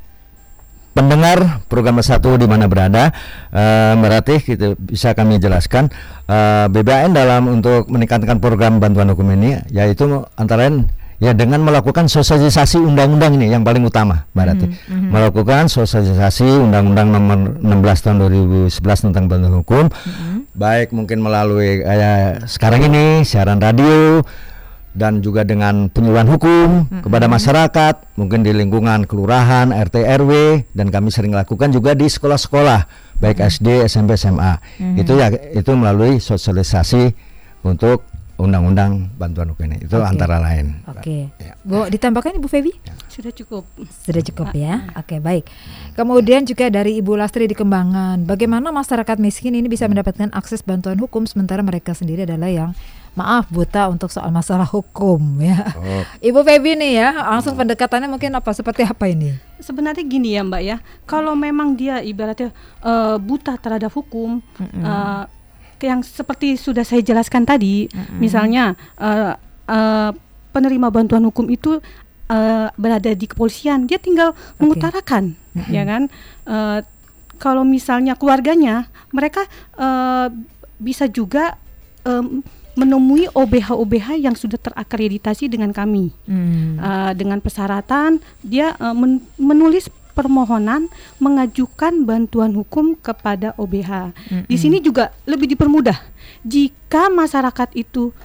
pendengar program satu di mana berada, eh, Mbak Ratih kita bisa kami jelaskan eh, BBAN dalam untuk meningkatkan program bantuan hukum ini, yaitu antara lain ya dengan melakukan sosialisasi undang-undang ini yang paling utama, Mbak Ratih. Melakukan sosialisasi undang-undang nomor 16 tahun 2011 tentang bantuan hukum, baik mungkin melalui kayak sekarang ini siaran radio dan juga dengan penyuluhan hukum kepada masyarakat, mungkin di lingkungan kelurahan, RT RW dan kami sering lakukan juga di sekolah-sekolah baik SD, SMP, SMA. Itu ya itu melalui sosialisasi untuk undang-undang bantuan hukum ini. Itu Oke. antara lain. Oke. Ya. Bu, ditambahkan Ibu Febi? Sudah cukup. Sudah cukup ya. Oke, baik. Kemudian juga dari Ibu Lastri di Kembangan, bagaimana masyarakat miskin ini bisa mendapatkan akses bantuan hukum sementara mereka sendiri adalah yang maaf buta untuk soal masalah hukum ya. Oh. Ibu Febi nih ya, langsung pendekatannya mungkin apa seperti apa ini? Sebenarnya gini ya Mbak ya, kalau memang dia ibaratnya eh, buta terhadap hukum, eh, yang seperti sudah saya jelaskan tadi, misalnya eh, eh, penerima bantuan hukum itu eh, berada di kepolisian, dia tinggal mengutarakan, ya kan? Eh, kalau misalnya keluarganya, mereka eh, bisa juga em, menemui OBH-OBH yang sudah terakreditasi dengan kami. Hmm. Uh, dengan persyaratan dia uh, men- menulis permohonan mengajukan bantuan hukum kepada OBH. Di sini juga lebih dipermudah jika masyarakat itu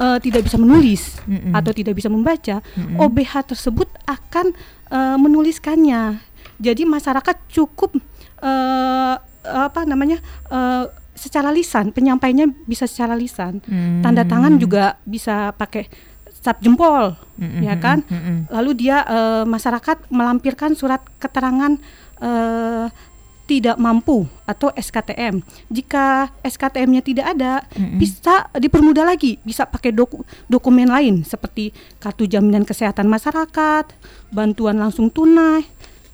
uh, tidak bisa menulis Mm-mm. atau tidak bisa membaca, OBH tersebut akan uh, menuliskannya. Jadi masyarakat cukup uh, apa namanya uh, secara lisan penyampainya bisa secara lisan. Tanda tangan juga bisa pakai cap jempol, ya kan? Lalu dia eh, masyarakat melampirkan surat keterangan eh, tidak mampu atau SKTM. Jika SKTM-nya tidak ada, bisa dipermudah lagi, bisa pakai doku- dokumen lain seperti kartu jaminan kesehatan masyarakat, bantuan langsung tunai,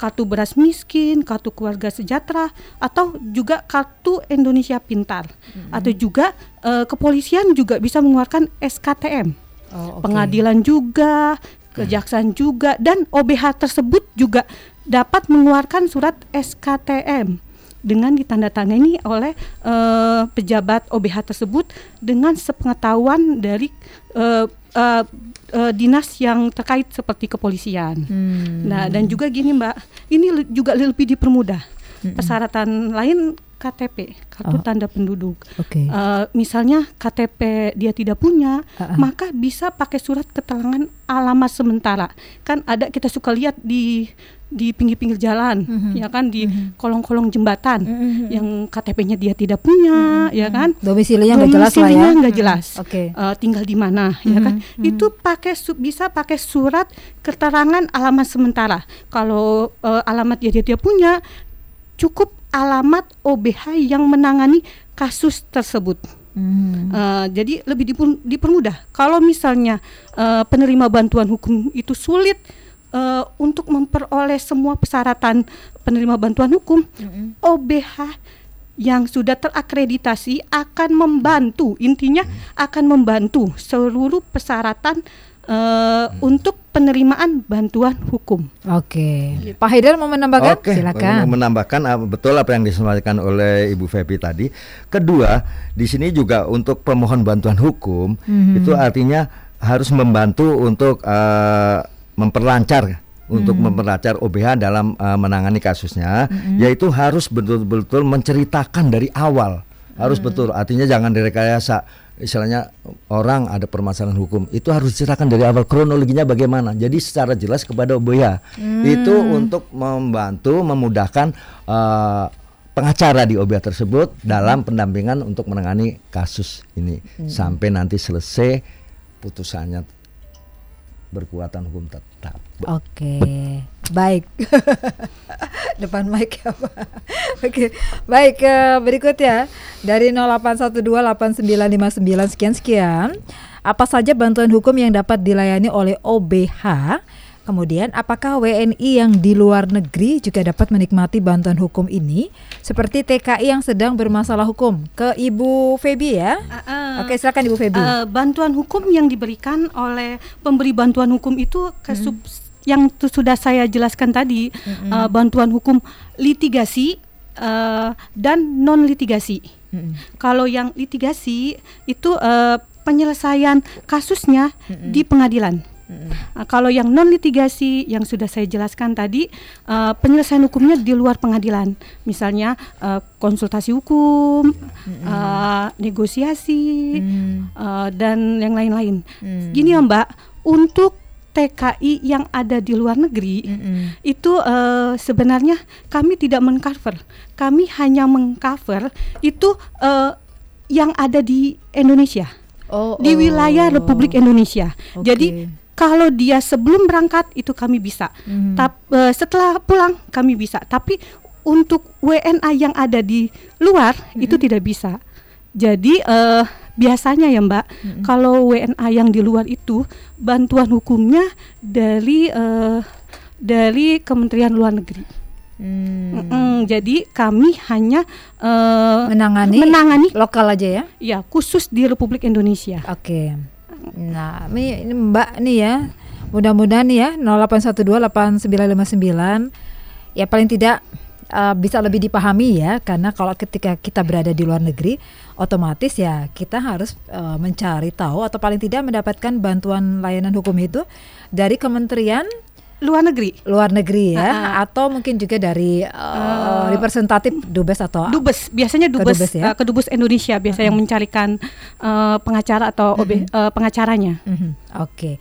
kartu beras miskin, kartu keluarga sejahtera, atau juga kartu Indonesia Pintar, atau juga eh, kepolisian juga bisa mengeluarkan SKTM Oh, oke. pengadilan juga, kejaksaan juga, dan OBH tersebut juga dapat mengeluarkan surat SKTM dengan ditandatangani oleh eh, pejabat OBH tersebut dengan sepengetahuan dari eh, eh, eh, dinas yang terkait seperti kepolisian. Hmm. Nah, dan juga gini Mbak, ini le- juga lebih dipermudah. Persyaratan lain KTP, kartu Oh. tanda penduduk. Oke. Eh, misalnya KTP dia tidak punya, Ah, ah. maka bisa pakai surat keterangan alamat sementara. Kan ada kita suka lihat di di pinggir-pinggir jalan, Mhm. ya kan di kolong-kolong jembatan Mhm. yang KTP-nya dia tidak punya, ya kan? Domisilinya nggak jelas lah ya. Nggak jelas. Oke. Eh, tinggal di mana, ya kan? Mhm, Itu pakai su- bisa pakai surat keterangan alamat sementara. Kalau eh, alamat dia dia tidak punya, cukup alamat OBH yang menangani kasus tersebut. Hmm. Eh, jadi lebih dipermudah. Kalau misalnya eh, penerima bantuan hukum itu sulit eh, untuk memperoleh semua persyaratan penerima bantuan hukum, OBH yang sudah terakreditasi akan membantu. Intinya akan membantu seluruh persyaratan eh, untuk penerimaan bantuan hukum. Oke. Pak Haidar mau menambahkan? Oke, Silakan. menambahkan ah, betul apa yang disampaikan oleh Ibu Febi tadi. Kedua, di sini juga untuk pemohon bantuan hukum Mhm. itu artinya harus membantu untuk eh, memperlancar untuk Mhm. memperlancar OBH dalam eh, menangani kasusnya, yaitu harus betul-betul menceritakan dari awal. Harus betul. Artinya jangan direkayasa. Istilahnya orang ada permasalahan hukum itu harus diceritakan dari awal. Kronologinya bagaimana. Jadi secara jelas kepada OBH itu untuk membantu memudahkan eh, pengacara di OBH tersebut dalam pendampingan untuk menangani kasus ini. Sampai nanti selesai putusannya berkuatan hukum tetap. Oke, baik. Depan mic ya Pak. Oke, baik eh, berikut ya dari 08128959 sekian sekian. Apa saja bantuan hukum yang dapat dilayani oleh OBH? Kemudian, apakah WNI yang di luar negeri juga dapat menikmati bantuan hukum ini? Seperti TKI yang sedang bermasalah hukum. Ke Ibu Febi ya. Uh, Oke, silakan Ibu Febi. uh, bantuan hukum yang diberikan oleh pemberi bantuan hukum itu ke Hmm. sub- yang sudah saya jelaskan tadi, uh, bantuan hukum litigasi uh, dan non litigasi. Mm-mm. Kalau yang litigasi itu uh, penyelesaian kasusnya di pengadilan. Uh, kalau yang non litigasi yang sudah saya jelaskan tadi uh, penyelesaian hukumnya di luar pengadilan, misalnya uh, konsultasi hukum, uh, negosiasi, Hmm. uh, dan yang lain-lain. Hmm. Gini ya Mbak, untuk TKI yang ada di luar negeri Mm-mm. itu eh, sebenarnya kami tidak mengcover, kami hanya mengcover itu eh, yang ada di Indonesia, Oh, di oh. wilayah Republik Indonesia. Oke. Jadi kalau dia sebelum berangkat itu kami bisa, Mhm. Tap- eh, setelah pulang kami bisa. Tapi untuk WNA yang ada di luar itu tidak bisa. Jadi eh, biasanya ya Mbak, kalau WNA yang di luar itu bantuan hukumnya dari eh, dari Kementerian Luar Negeri. Hmm. Jadi kami hanya eh, menangani menangani lokal aja ya. ya khusus di Republik Indonesia. Oke. Nah, ini, ini Mbak nih ya. Mudah-mudahan nih ya 08128959 ya paling tidak uh, bisa lebih dipahami ya karena kalau ketika kita berada di luar negeri otomatis ya kita harus uh, mencari tahu atau paling tidak mendapatkan bantuan layanan hukum itu dari Kementerian Luar negeri. luar negeri ya Ah, atau mungkin juga dari uh, representatif dubes atau Dubes biasanya dubes Kedubes ya? eh, kedubes Indonesia biasa yang mencarikan eh, pengacara atau OB, eh, pengacaranya. Mhm, Oke.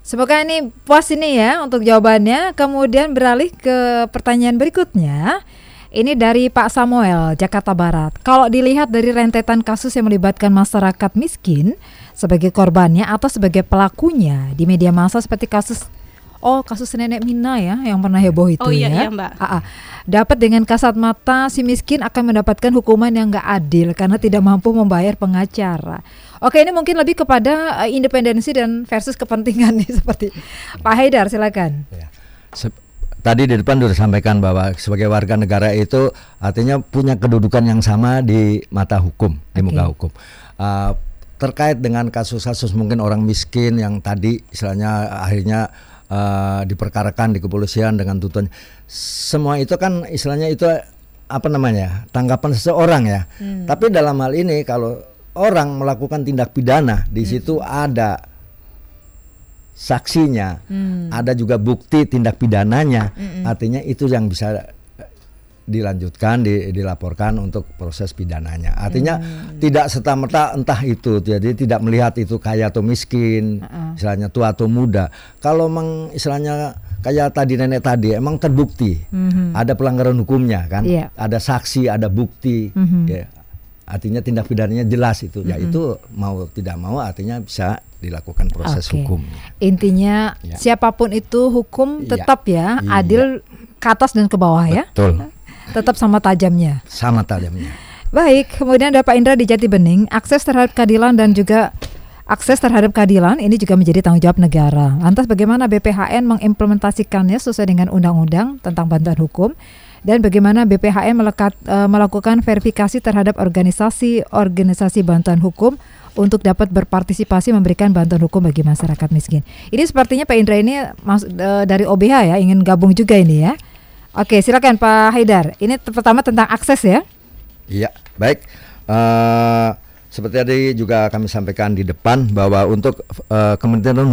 Semoga ini puas ini ya untuk jawabannya. Kemudian beralih ke pertanyaan berikutnya. Ini dari Pak Samuel, Jakarta Barat. Kalau dilihat dari rentetan kasus yang melibatkan masyarakat miskin sebagai korbannya atau sebagai pelakunya di media massa seperti kasus Oh, kasus nenek Mina ya yang pernah heboh itu Oh, iya, ya. iya, Mbak. Ah, ah. Dapat dengan kasat mata si miskin akan mendapatkan hukuman yang nggak adil karena tidak mampu membayar pengacara. Oke, ini mungkin lebih kepada eh, independensi dan versus kepentingan nih seperti Pak Haidar silakan. Ya. Se- Tadi di depan sudah sampaikan bahwa sebagai warga negara itu artinya punya kedudukan yang sama di mata hukum, di Oke. muka hukum. Uh, terkait dengan kasus-kasus mungkin orang miskin yang tadi istilahnya akhirnya uh, diperkarakan di kepolisian dengan tuntutan, semua itu kan istilahnya itu apa namanya tanggapan seseorang ya. Tapi dalam hal ini kalau orang melakukan tindak pidana di situ ada saksinya, ada juga bukti tindak pidananya. Artinya itu yang bisa dilanjutkan, di- dilaporkan untuk proses pidananya. Artinya tidak serta merta entah itu, jadi tidak melihat itu kaya atau miskin, istilahnya tua atau muda. Kalau memang istilahnya kayak tadi nenek tadi, emang terbukti ada pelanggaran hukumnya kan, Iya. ada saksi, ada bukti, Mhm. ya. Artinya tindak pidananya jelas itu, ya itu mau tidak mau artinya bisa dilakukan proses Oke. hukum. Intinya Ya. siapa pun itu hukum Iya. tetap ya Iya. adil ke atas dan ke bawah ya. Betul, Tetap sama tajamnya. sama tajamnya. Baik, kemudian ada Pak Indra di Jati Bening, akses terhadap keadilan dan juga akses terhadap keadilan ini juga menjadi tanggung jawab negara. Lantas bagaimana BPHN mengimplementasikannya sesuai dengan undang-undang tentang bantuan hukum dan bagaimana BPHN melekat, eh, melakukan verifikasi terhadap organisasi-organisasi bantuan hukum untuk dapat berpartisipasi memberikan bantuan hukum bagi masyarakat miskin. Ini sepertinya Pak Indra ini mas, eh, dari OBH ya ingin gabung juga ini ya. Oke, silakan Pak Haidar. Ini pertama tentang akses ya. Iya, baik. Eh, seperti tadi juga kami sampaikan di depan bahwa untuk eh, Kementerian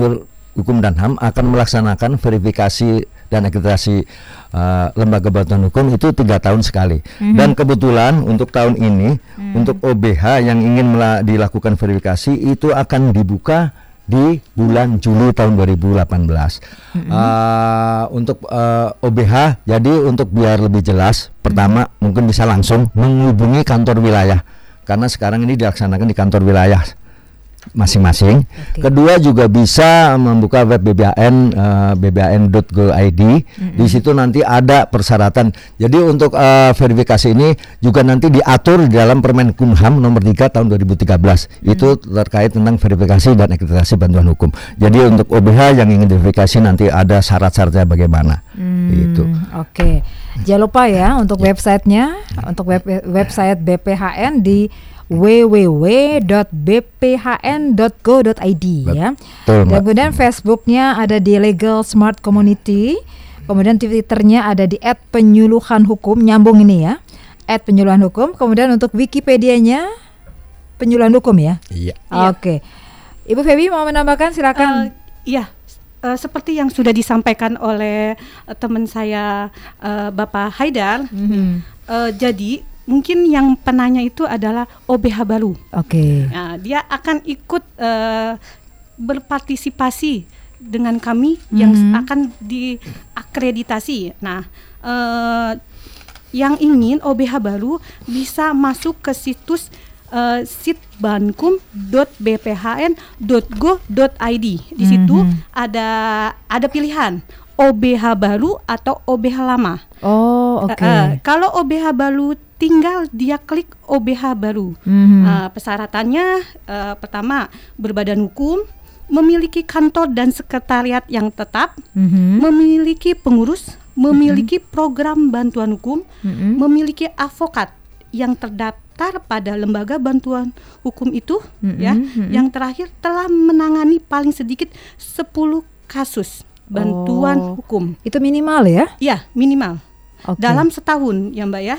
Hukum dan HAM akan melaksanakan verifikasi dan akreditasi uh, lembaga bantuan hukum itu tiga tahun sekali. Dan kebetulan untuk tahun ini untuk OBH yang ingin dilakukan verifikasi itu akan dibuka di bulan Juli tahun 2018. Uh, untuk uh, OBH, jadi untuk biar lebih jelas, pertama mungkin bisa langsung menghubungi kantor wilayah. Karena sekarang ini dilaksanakan di kantor wilayah masing-masing. Oke. Kedua juga bisa membuka web BBAN uh, bban.go.id. Di situ nanti ada persyaratan. Jadi untuk uh, verifikasi ini juga nanti diatur di dalam Permenkumham nomor 3 tahun 2013. Itu terkait tentang verifikasi dan akreditasi bantuan hukum. Jadi untuk OBH yang ingin verifikasi nanti ada syarat-syaratnya bagaimana. Gitu. Hmm, Oke, jangan lupa ya untuk websitenya, untuk web website BPHN di www.bphn.go.id ya. Betul, Dan kemudian Facebooknya ada di Legal Smart Community, kemudian Twitternya ada di @penyuluhan hukum nyambung ini ya, @penyuluhan hukum. Kemudian untuk Wikipedianya penyuluhan hukum ya. Iya. Oke, Ibu Febi mau menambahkan silakan. Iya, eh, seperti yang sudah disampaikan oleh eh, teman saya eh, Bapak Haidar. Mhm. eh, jadi mungkin yang penanya itu adalah OBH baru. Oke. Nah, dia akan ikut eh, berpartisipasi dengan kami yang Mhm. akan diakreditasi. Nah, eh, yang ingin OBH baru bisa masuk ke situs eh, sitbankum.bphn.go.id. Di situ Mhm. ada ada pilihan OBH baru atau OBH lama. Oh, oke. Eh, eh, kalau OBH baru tinggal dia klik OBH baru. Mhm. Eh, persyaratannya eh, pertama berbadan hukum, memiliki kantor dan sekretariat yang tetap, Mhm. memiliki pengurus, memiliki program bantuan hukum, Mhm. memiliki avokat yang terdaftar pada lembaga bantuan hukum itu ya. Mhm, mhm. Yang terakhir telah menangani paling sedikit 10 kasus bantuan Oh. hukum. Itu minimal ya? Ya, minimal Oke. dalam setahun ya Mbak ya.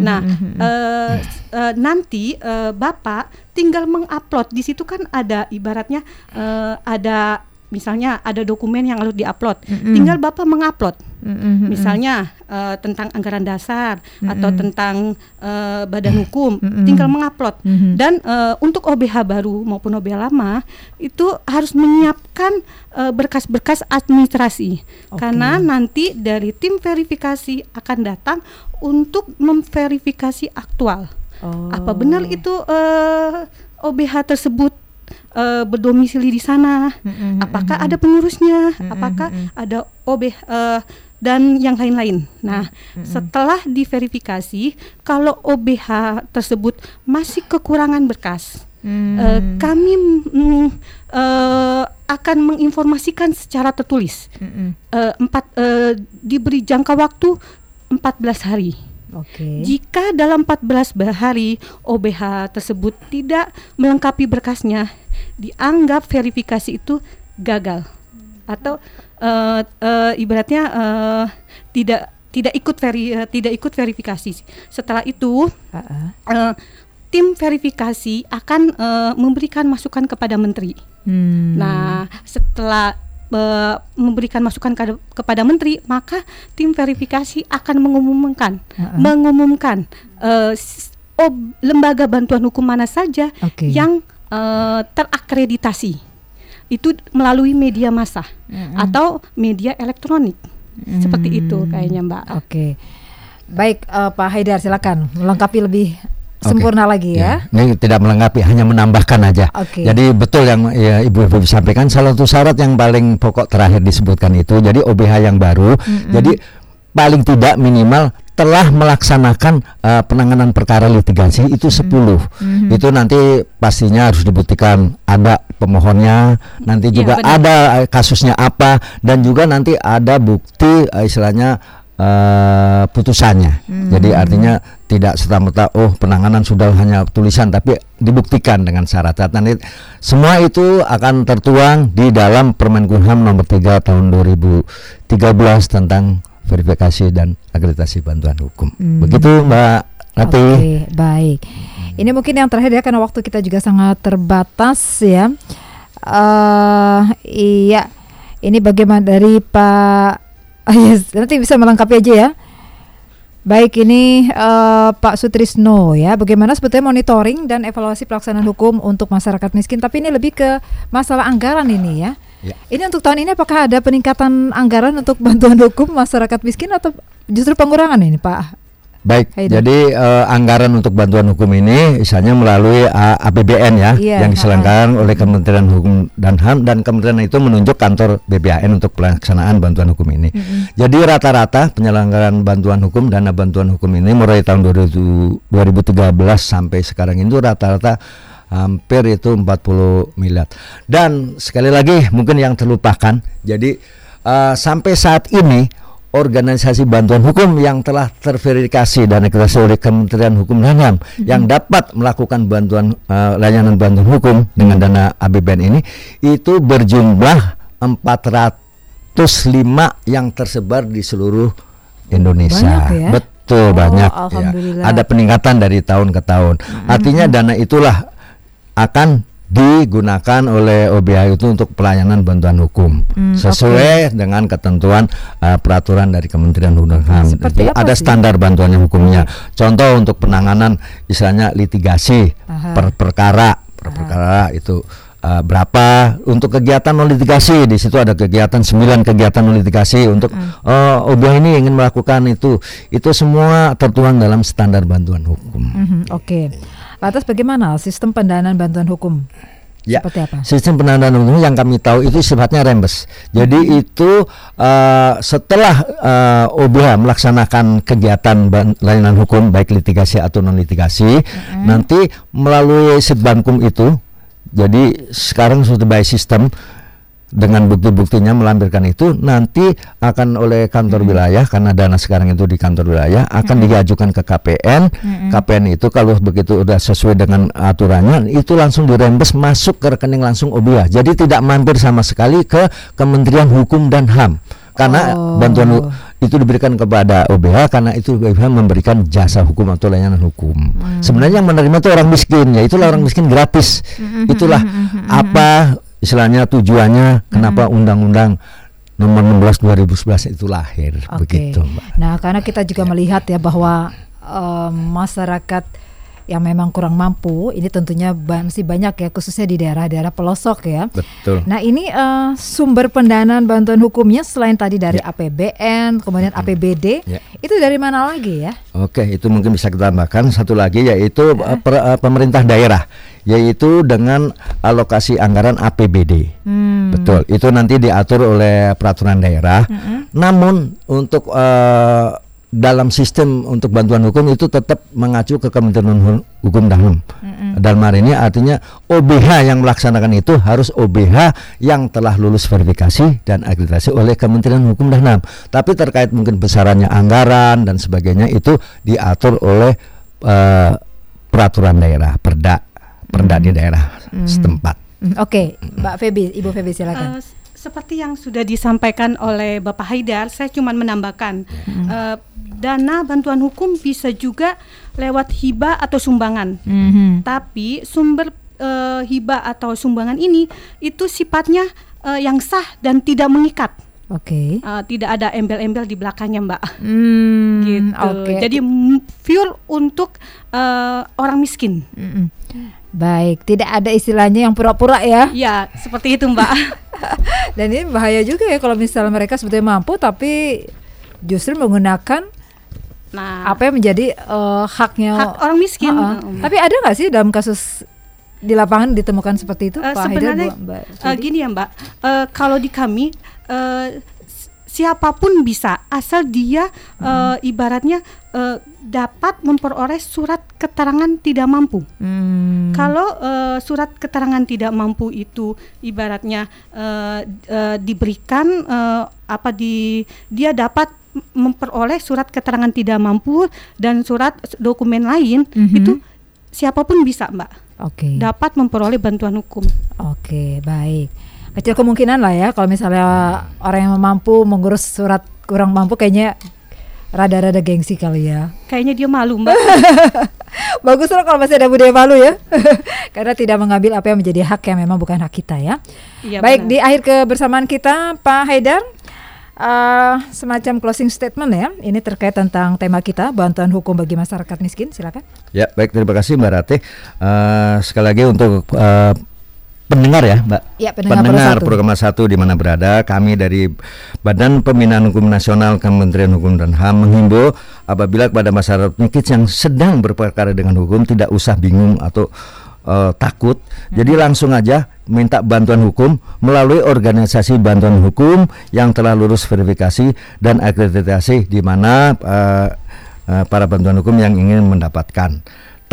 Nah, eh, eh, nanti eh, Bapak tinggal mengupload di situ kan ada ibaratnya eh, ada misalnya ada dokumen yang harus diupload. Mm-mm. Tinggal Bapak mengupload. Mhm, mhm. Misalnya eh, tentang anggaran dasar atau Mm-mm. tentang eh, badan hukum, Mm-mm. tinggal mengupload. Mhm. Dan eh, untuk OBH baru maupun OBH lama itu harus menyiapkan eh, berkas-berkas administrasi Oke. karena nanti dari tim verifikasi akan datang untuk memverifikasi aktual. Oh. Apa benar itu eh, OBH tersebut eh, berdomisili di sana? Mhm, Apakah ada pengurusnya? Mm-mm, Apakah ada OB eh, dan yang lain-lain. Nah, setelah diverifikasi, kalau OBH tersebut masih kekurangan berkas, Hmm. eh, kami mm, eh, akan menginformasikan secara tertulis. Mhm. Eh, empat eh, diberi jangka waktu 14 hari. Oke. Jika dalam 14 hari OBH tersebut tidak melengkapi berkasnya, dianggap verifikasi itu gagal atau eh, eh, ibaratnya eh, tidak tidak ikut veri, eh, tidak ikut verifikasi. Setelah itu Ah-ah. eh, tim verifikasi akan eh, memberikan masukan kepada menteri. Hmm. Nah, setelah memberikan masukan ke- kepada menteri, maka tim verifikasi akan mengumumkan Ha-ha. mengumumkan eh, s- ob- lembaga bantuan hukum mana saja Oke. yang eh, terakreditasi. Itu melalui media massa Mm-mm. atau media elektronik. Seperti itu Hmm. kayaknya, Mbak. Oke. Baik, eh, Pak Haidar silakan melengkapi lebih Sempurna lagi ya. Ini tidak melengkapi, hanya menambahkan aja. Oke. Jadi betul yang ya, Ibu Ibu sampaikan salah satu syarat yang paling pokok terakhir disebutkan itu. Jadi OBH yang baru. Jadi paling tidak minimal telah melaksanakan uh, penanganan perkara litigasi itu 10. Itu nanti pastinya harus dibuktikan ada pemohonnya, nanti Iya, juga benar. ada uh, kasusnya apa dan juga nanti ada bukti uh, istilahnya uh, putusannya. Jadi artinya tidak serta-merta oh penanganan sudah hanya tulisan tapi dibuktikan dengan syarat-syarat. Nanti semua itu akan tertuang di dalam Permenkumham nomor 3 tahun 2013 tentang verifikasi dan akreditasi bantuan hukum. Hmm. Begitu Mbak Rati. Oke, baik. Ini mungkin yang terakhir ya karena waktu kita juga sangat terbatas ya. eh iya. Ini bagaimana dari Pak Ah, yes, nanti bisa melengkapi aja ya. Baik ini eh, Pak Sutrisno ya, bagaimana sebetulnya monitoring dan evaluasi pelaksanaan hukum untuk masyarakat miskin? Tapi ini lebih ke masalah anggaran ini ya. Ya. Ini untuk tahun ini apakah ada peningkatan anggaran untuk bantuan hukum masyarakat miskin atau justru pengurangan ini Pak? Baik, Haidar. jadi eh, anggaran untuk bantuan hukum ini misalnya melalui A- APBN ya, Iya, yang diselenggarakan oleh Kementerian Hukum dan HAM dan kementerian itu menunjuk kantor BBAN untuk pelaksanaan bantuan hukum ini. Jadi rata-rata penyelenggaraan bantuan hukum dana bantuan hukum ini mulai tahun 2000 2013 sampai sekarang itu rata-rata hampir itu 40 miliar. Dan sekali lagi mungkin yang terlupakan, jadi eh, sampai saat ini organisasi bantuan hukum yang telah terverifikasi dan akreditasi oleh Kementerian Hukum dan HAM yang dapat melakukan bantuan eh, layanan bantuan hukum dengan dana APBN ini itu berjumlah 405 yang tersebar di seluruh Indonesia. Banyak ya? Betul Oh, banyak ya. alhamdulillah. Ada peningkatan dari tahun ke tahun. Artinya dana itulah akan digunakan oleh OBH itu untuk pelayanan bantuan hukum Hmm, sesuai dengan ketentuan uh, peraturan dari Kementerian Hukum dan HAM. Seperti Jadi ada sih? standar bantuannya hukumnya. Contoh untuk penanganan misalnya litigasi Aha. per perkara, per perkara itu uh, berapa untuk kegiatan non litigasi di situ ada kegiatan 9 kegiatan non litigasi untuk oh OBH ini ingin melakukan itu itu semua tertuang dalam standar bantuan hukum. Mhm, Oke. Lantas bagaimana sistem pendanaan bantuan hukum? Ya, Seperti apa? sistem pendanaan hukum yang kami tahu itu sifatnya rembes. Jadi Hmm. itu eh, setelah eh, OBH melaksanakan kegiatan layanan hukum baik litigasi atau non litigasi, Hmm. nanti melalui Sitbankum itu, jadi sekarang sudah by sistem dengan bukti-buktinya melampirkan itu nanti akan oleh kantor Hmm. wilayah karena dana sekarang itu di kantor wilayah akan diajukan ke KPN. Hmm. KPN itu kalau begitu udah sesuai dengan aturannya itu langsung dirembes masuk ke rekening langsung OBH. Jadi tidak mampir sama sekali ke Kementerian Hukum dan HAM. Karena Oh. bantuan itu diberikan kepada OBH karena itu OBH memberikan jasa hukum atau layanan hukum. Hmm. Sebenarnya yang menerima itu orang miskin, ya itulah orang miskin gratis. Hmm, Itulah apa istilahnya tujuannya kenapa undang-undang nomor 16 2011 itu lahir Oke. begitu, Mbak. Nah, karena kita juga melihat ya bahwa em, masyarakat yang memang kurang mampu, ini tentunya masih banyak ya, khususnya di daerah-daerah pelosok ya. Betul. Nah, ini eh, sumber pendanaan bantuan hukumnya selain tadi dari APBN, kemudian APBD, Ya. itu dari mana lagi ya? Oke, itu mungkin bisa kita tambahkan satu lagi yaitu eh, per- eh, pemerintah daerah yaitu dengan alokasi anggaran APBD. Hmm. Betul, itu nanti diatur oleh peraturan daerah. Namun untuk eh, dalam sistem untuk bantuan hukum itu tetap mengacu ke Kementerian Hu- Hukum dan HAM. Dalam hal ini artinya OBH yang melaksanakan itu harus OBH yang telah lulus verifikasi dan akreditasi oleh Kementerian Hukum dan HAM. Tapi terkait mungkin besarannya anggaran dan sebagainya itu diatur oleh eh, peraturan daerah, perda, perda di daerah setempat. Oke, Mbak Feby, Ibu Feby silakan. S- seperti yang sudah disampaikan oleh Bapak Haidar, saya cuma menambahkan eh, dana bantuan hukum bisa juga lewat hibah atau sumbangan. Mhm. Tapi sumber eh, hibah atau sumbangan ini itu sifatnya eh, yang sah dan tidak mengikat. Oke. Eh, tidak ada embel-embel di belakangnya, Mbak. Hmm, gitu. Oke. Jadi pure untuk eh, orang miskin. Mm-mm. Baik, tidak ada istilahnya yang pura-pura ya. Ya, seperti itu, Mbak. Dan ini bahaya juga ya kalau misalnya mereka sebetulnya mampu tapi justru menggunakan Nah, apa yang menjadi eh, haknya hak orang miskin. Heeh. Mm. Tapi ada nggak sih dalam kasus di lapangan ditemukan seperti itu, Eh, Pak Haidar, sebenarnya Bu- Mbak Feby? gini ya Mbak, Eh, kalau di kami s- siapa pun bisa asal dia eh, ibaratnya eh, dapat memperoleh surat keterangan tidak mampu. Hmm, Kalau eh, surat keterangan tidak mampu itu ibaratnya eh, eh, diberikan eh, apa di dia dapat memperoleh surat keterangan tidak mampu dan surat dokumen lain Mhm. itu siapa pun bisa Mbak Oke. dapat memperoleh bantuan hukum. Oke, baik. Kecil kemungkinan lah ya kalau misalnya orang yang mampu mengurus surat kurang mampu kayaknya rada-rada gengsi kali ya. Kayaknya dia malu Mbak. Bagus loh kalau masih ada budaya malu ya. Karena tidak mengambil apa yang menjadi hak yang memang bukan hak kita ya. Iya, Baik, benar. di akhir kebersamaan kita Pak Haidar eh, semacam closing statement ya. Ini terkait tentang tema kita bantuan hukum bagi masyarakat miskin. Silakan. Ya, baik terima kasih Mbak Ratih. Eh, sekali lagi untuk eh, pendengar ya, Mbak. Ya, pendengar Pro program satu di mana berada, kami dari Badan Pembinaan Hukum Nasional Kementerian Hukum dan HAM menghimbau apabila kepada masyarakat miskin yang sedang berperkara dengan hukum tidak usah bingung atau eh, takut. Jadi langsung aja minta bantuan hukum melalui organisasi bantuan hukum yang telah lulus verifikasi dan akreditasi di mana eh, eh, para bantuan hukum yang ingin mendapatkan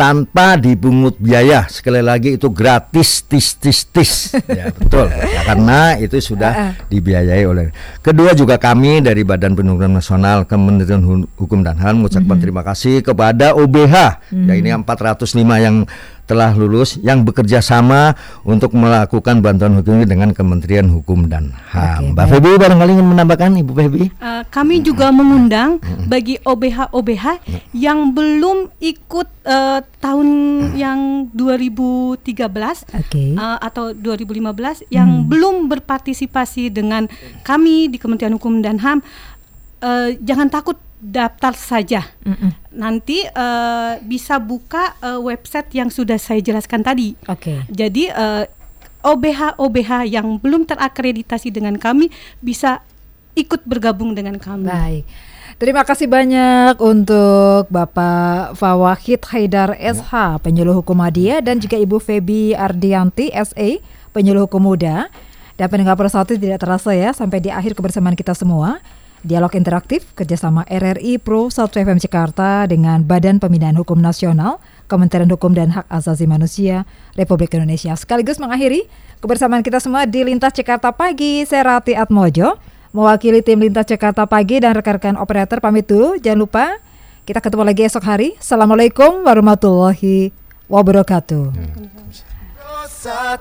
tanpa dipungut biaya. Sekali lagi itu gratis tis tis tis. Ya betul. Ya, karena itu sudah dibiayai oleh kedua juga kami dari Badan Penyuluhan Nasional Kementerian Hu- Hukum dan HAM mengucapkan terima kasih kepada OBH ya ini yang 405 yang telah lulus yang bekerja sama untuk melakukan bantuan hukum ini dengan Kementerian Hukum dan HAM. Oke, Mbak. Febi barangkali ingin menambahkan Ibu Febi? Uh, kami juga mengundang bagi OBH-OBH yang belum ikut uh, tahun yang 2013 Oke. uh, atau 2015 yang belum berpartisipasi dengan kami di Kementerian Hukum dan HAM uh, jangan takut daftar saja. Mm-mm. Nanti uh, bisa buka uh, website yang sudah saya jelaskan tadi. Oke. Jadi eh, OBH-OBH yang belum terakreditasi dengan kami bisa ikut bergabung dengan kami. Baik. Terima kasih banyak untuk Bapak Fawahid Haidar SH, penyuluh hukum Adia dan juga Ibu Febi Ardianti SA, penyuluh hukum muda. Dan pendengar persatu tidak terasa ya sampai di akhir kebersamaan kita semua. Dialog interaktif kerjasama RRI Pro 1 FM Jakarta dengan Badan Pembinaan Hukum Nasional, Kementerian Hukum dan Hak Asasi Manusia Republik Indonesia. Sekaligus mengakhiri kebersamaan kita semua di Lintas Jakarta Pagi. Saya Rati Atmojo, mewakili tim Lintas Jakarta Pagi dan rekan-rekan operator pamit dulu. Jangan lupa kita ketemu lagi esok hari. Assalamualaikum warahmatullahi wabarakatuh. 1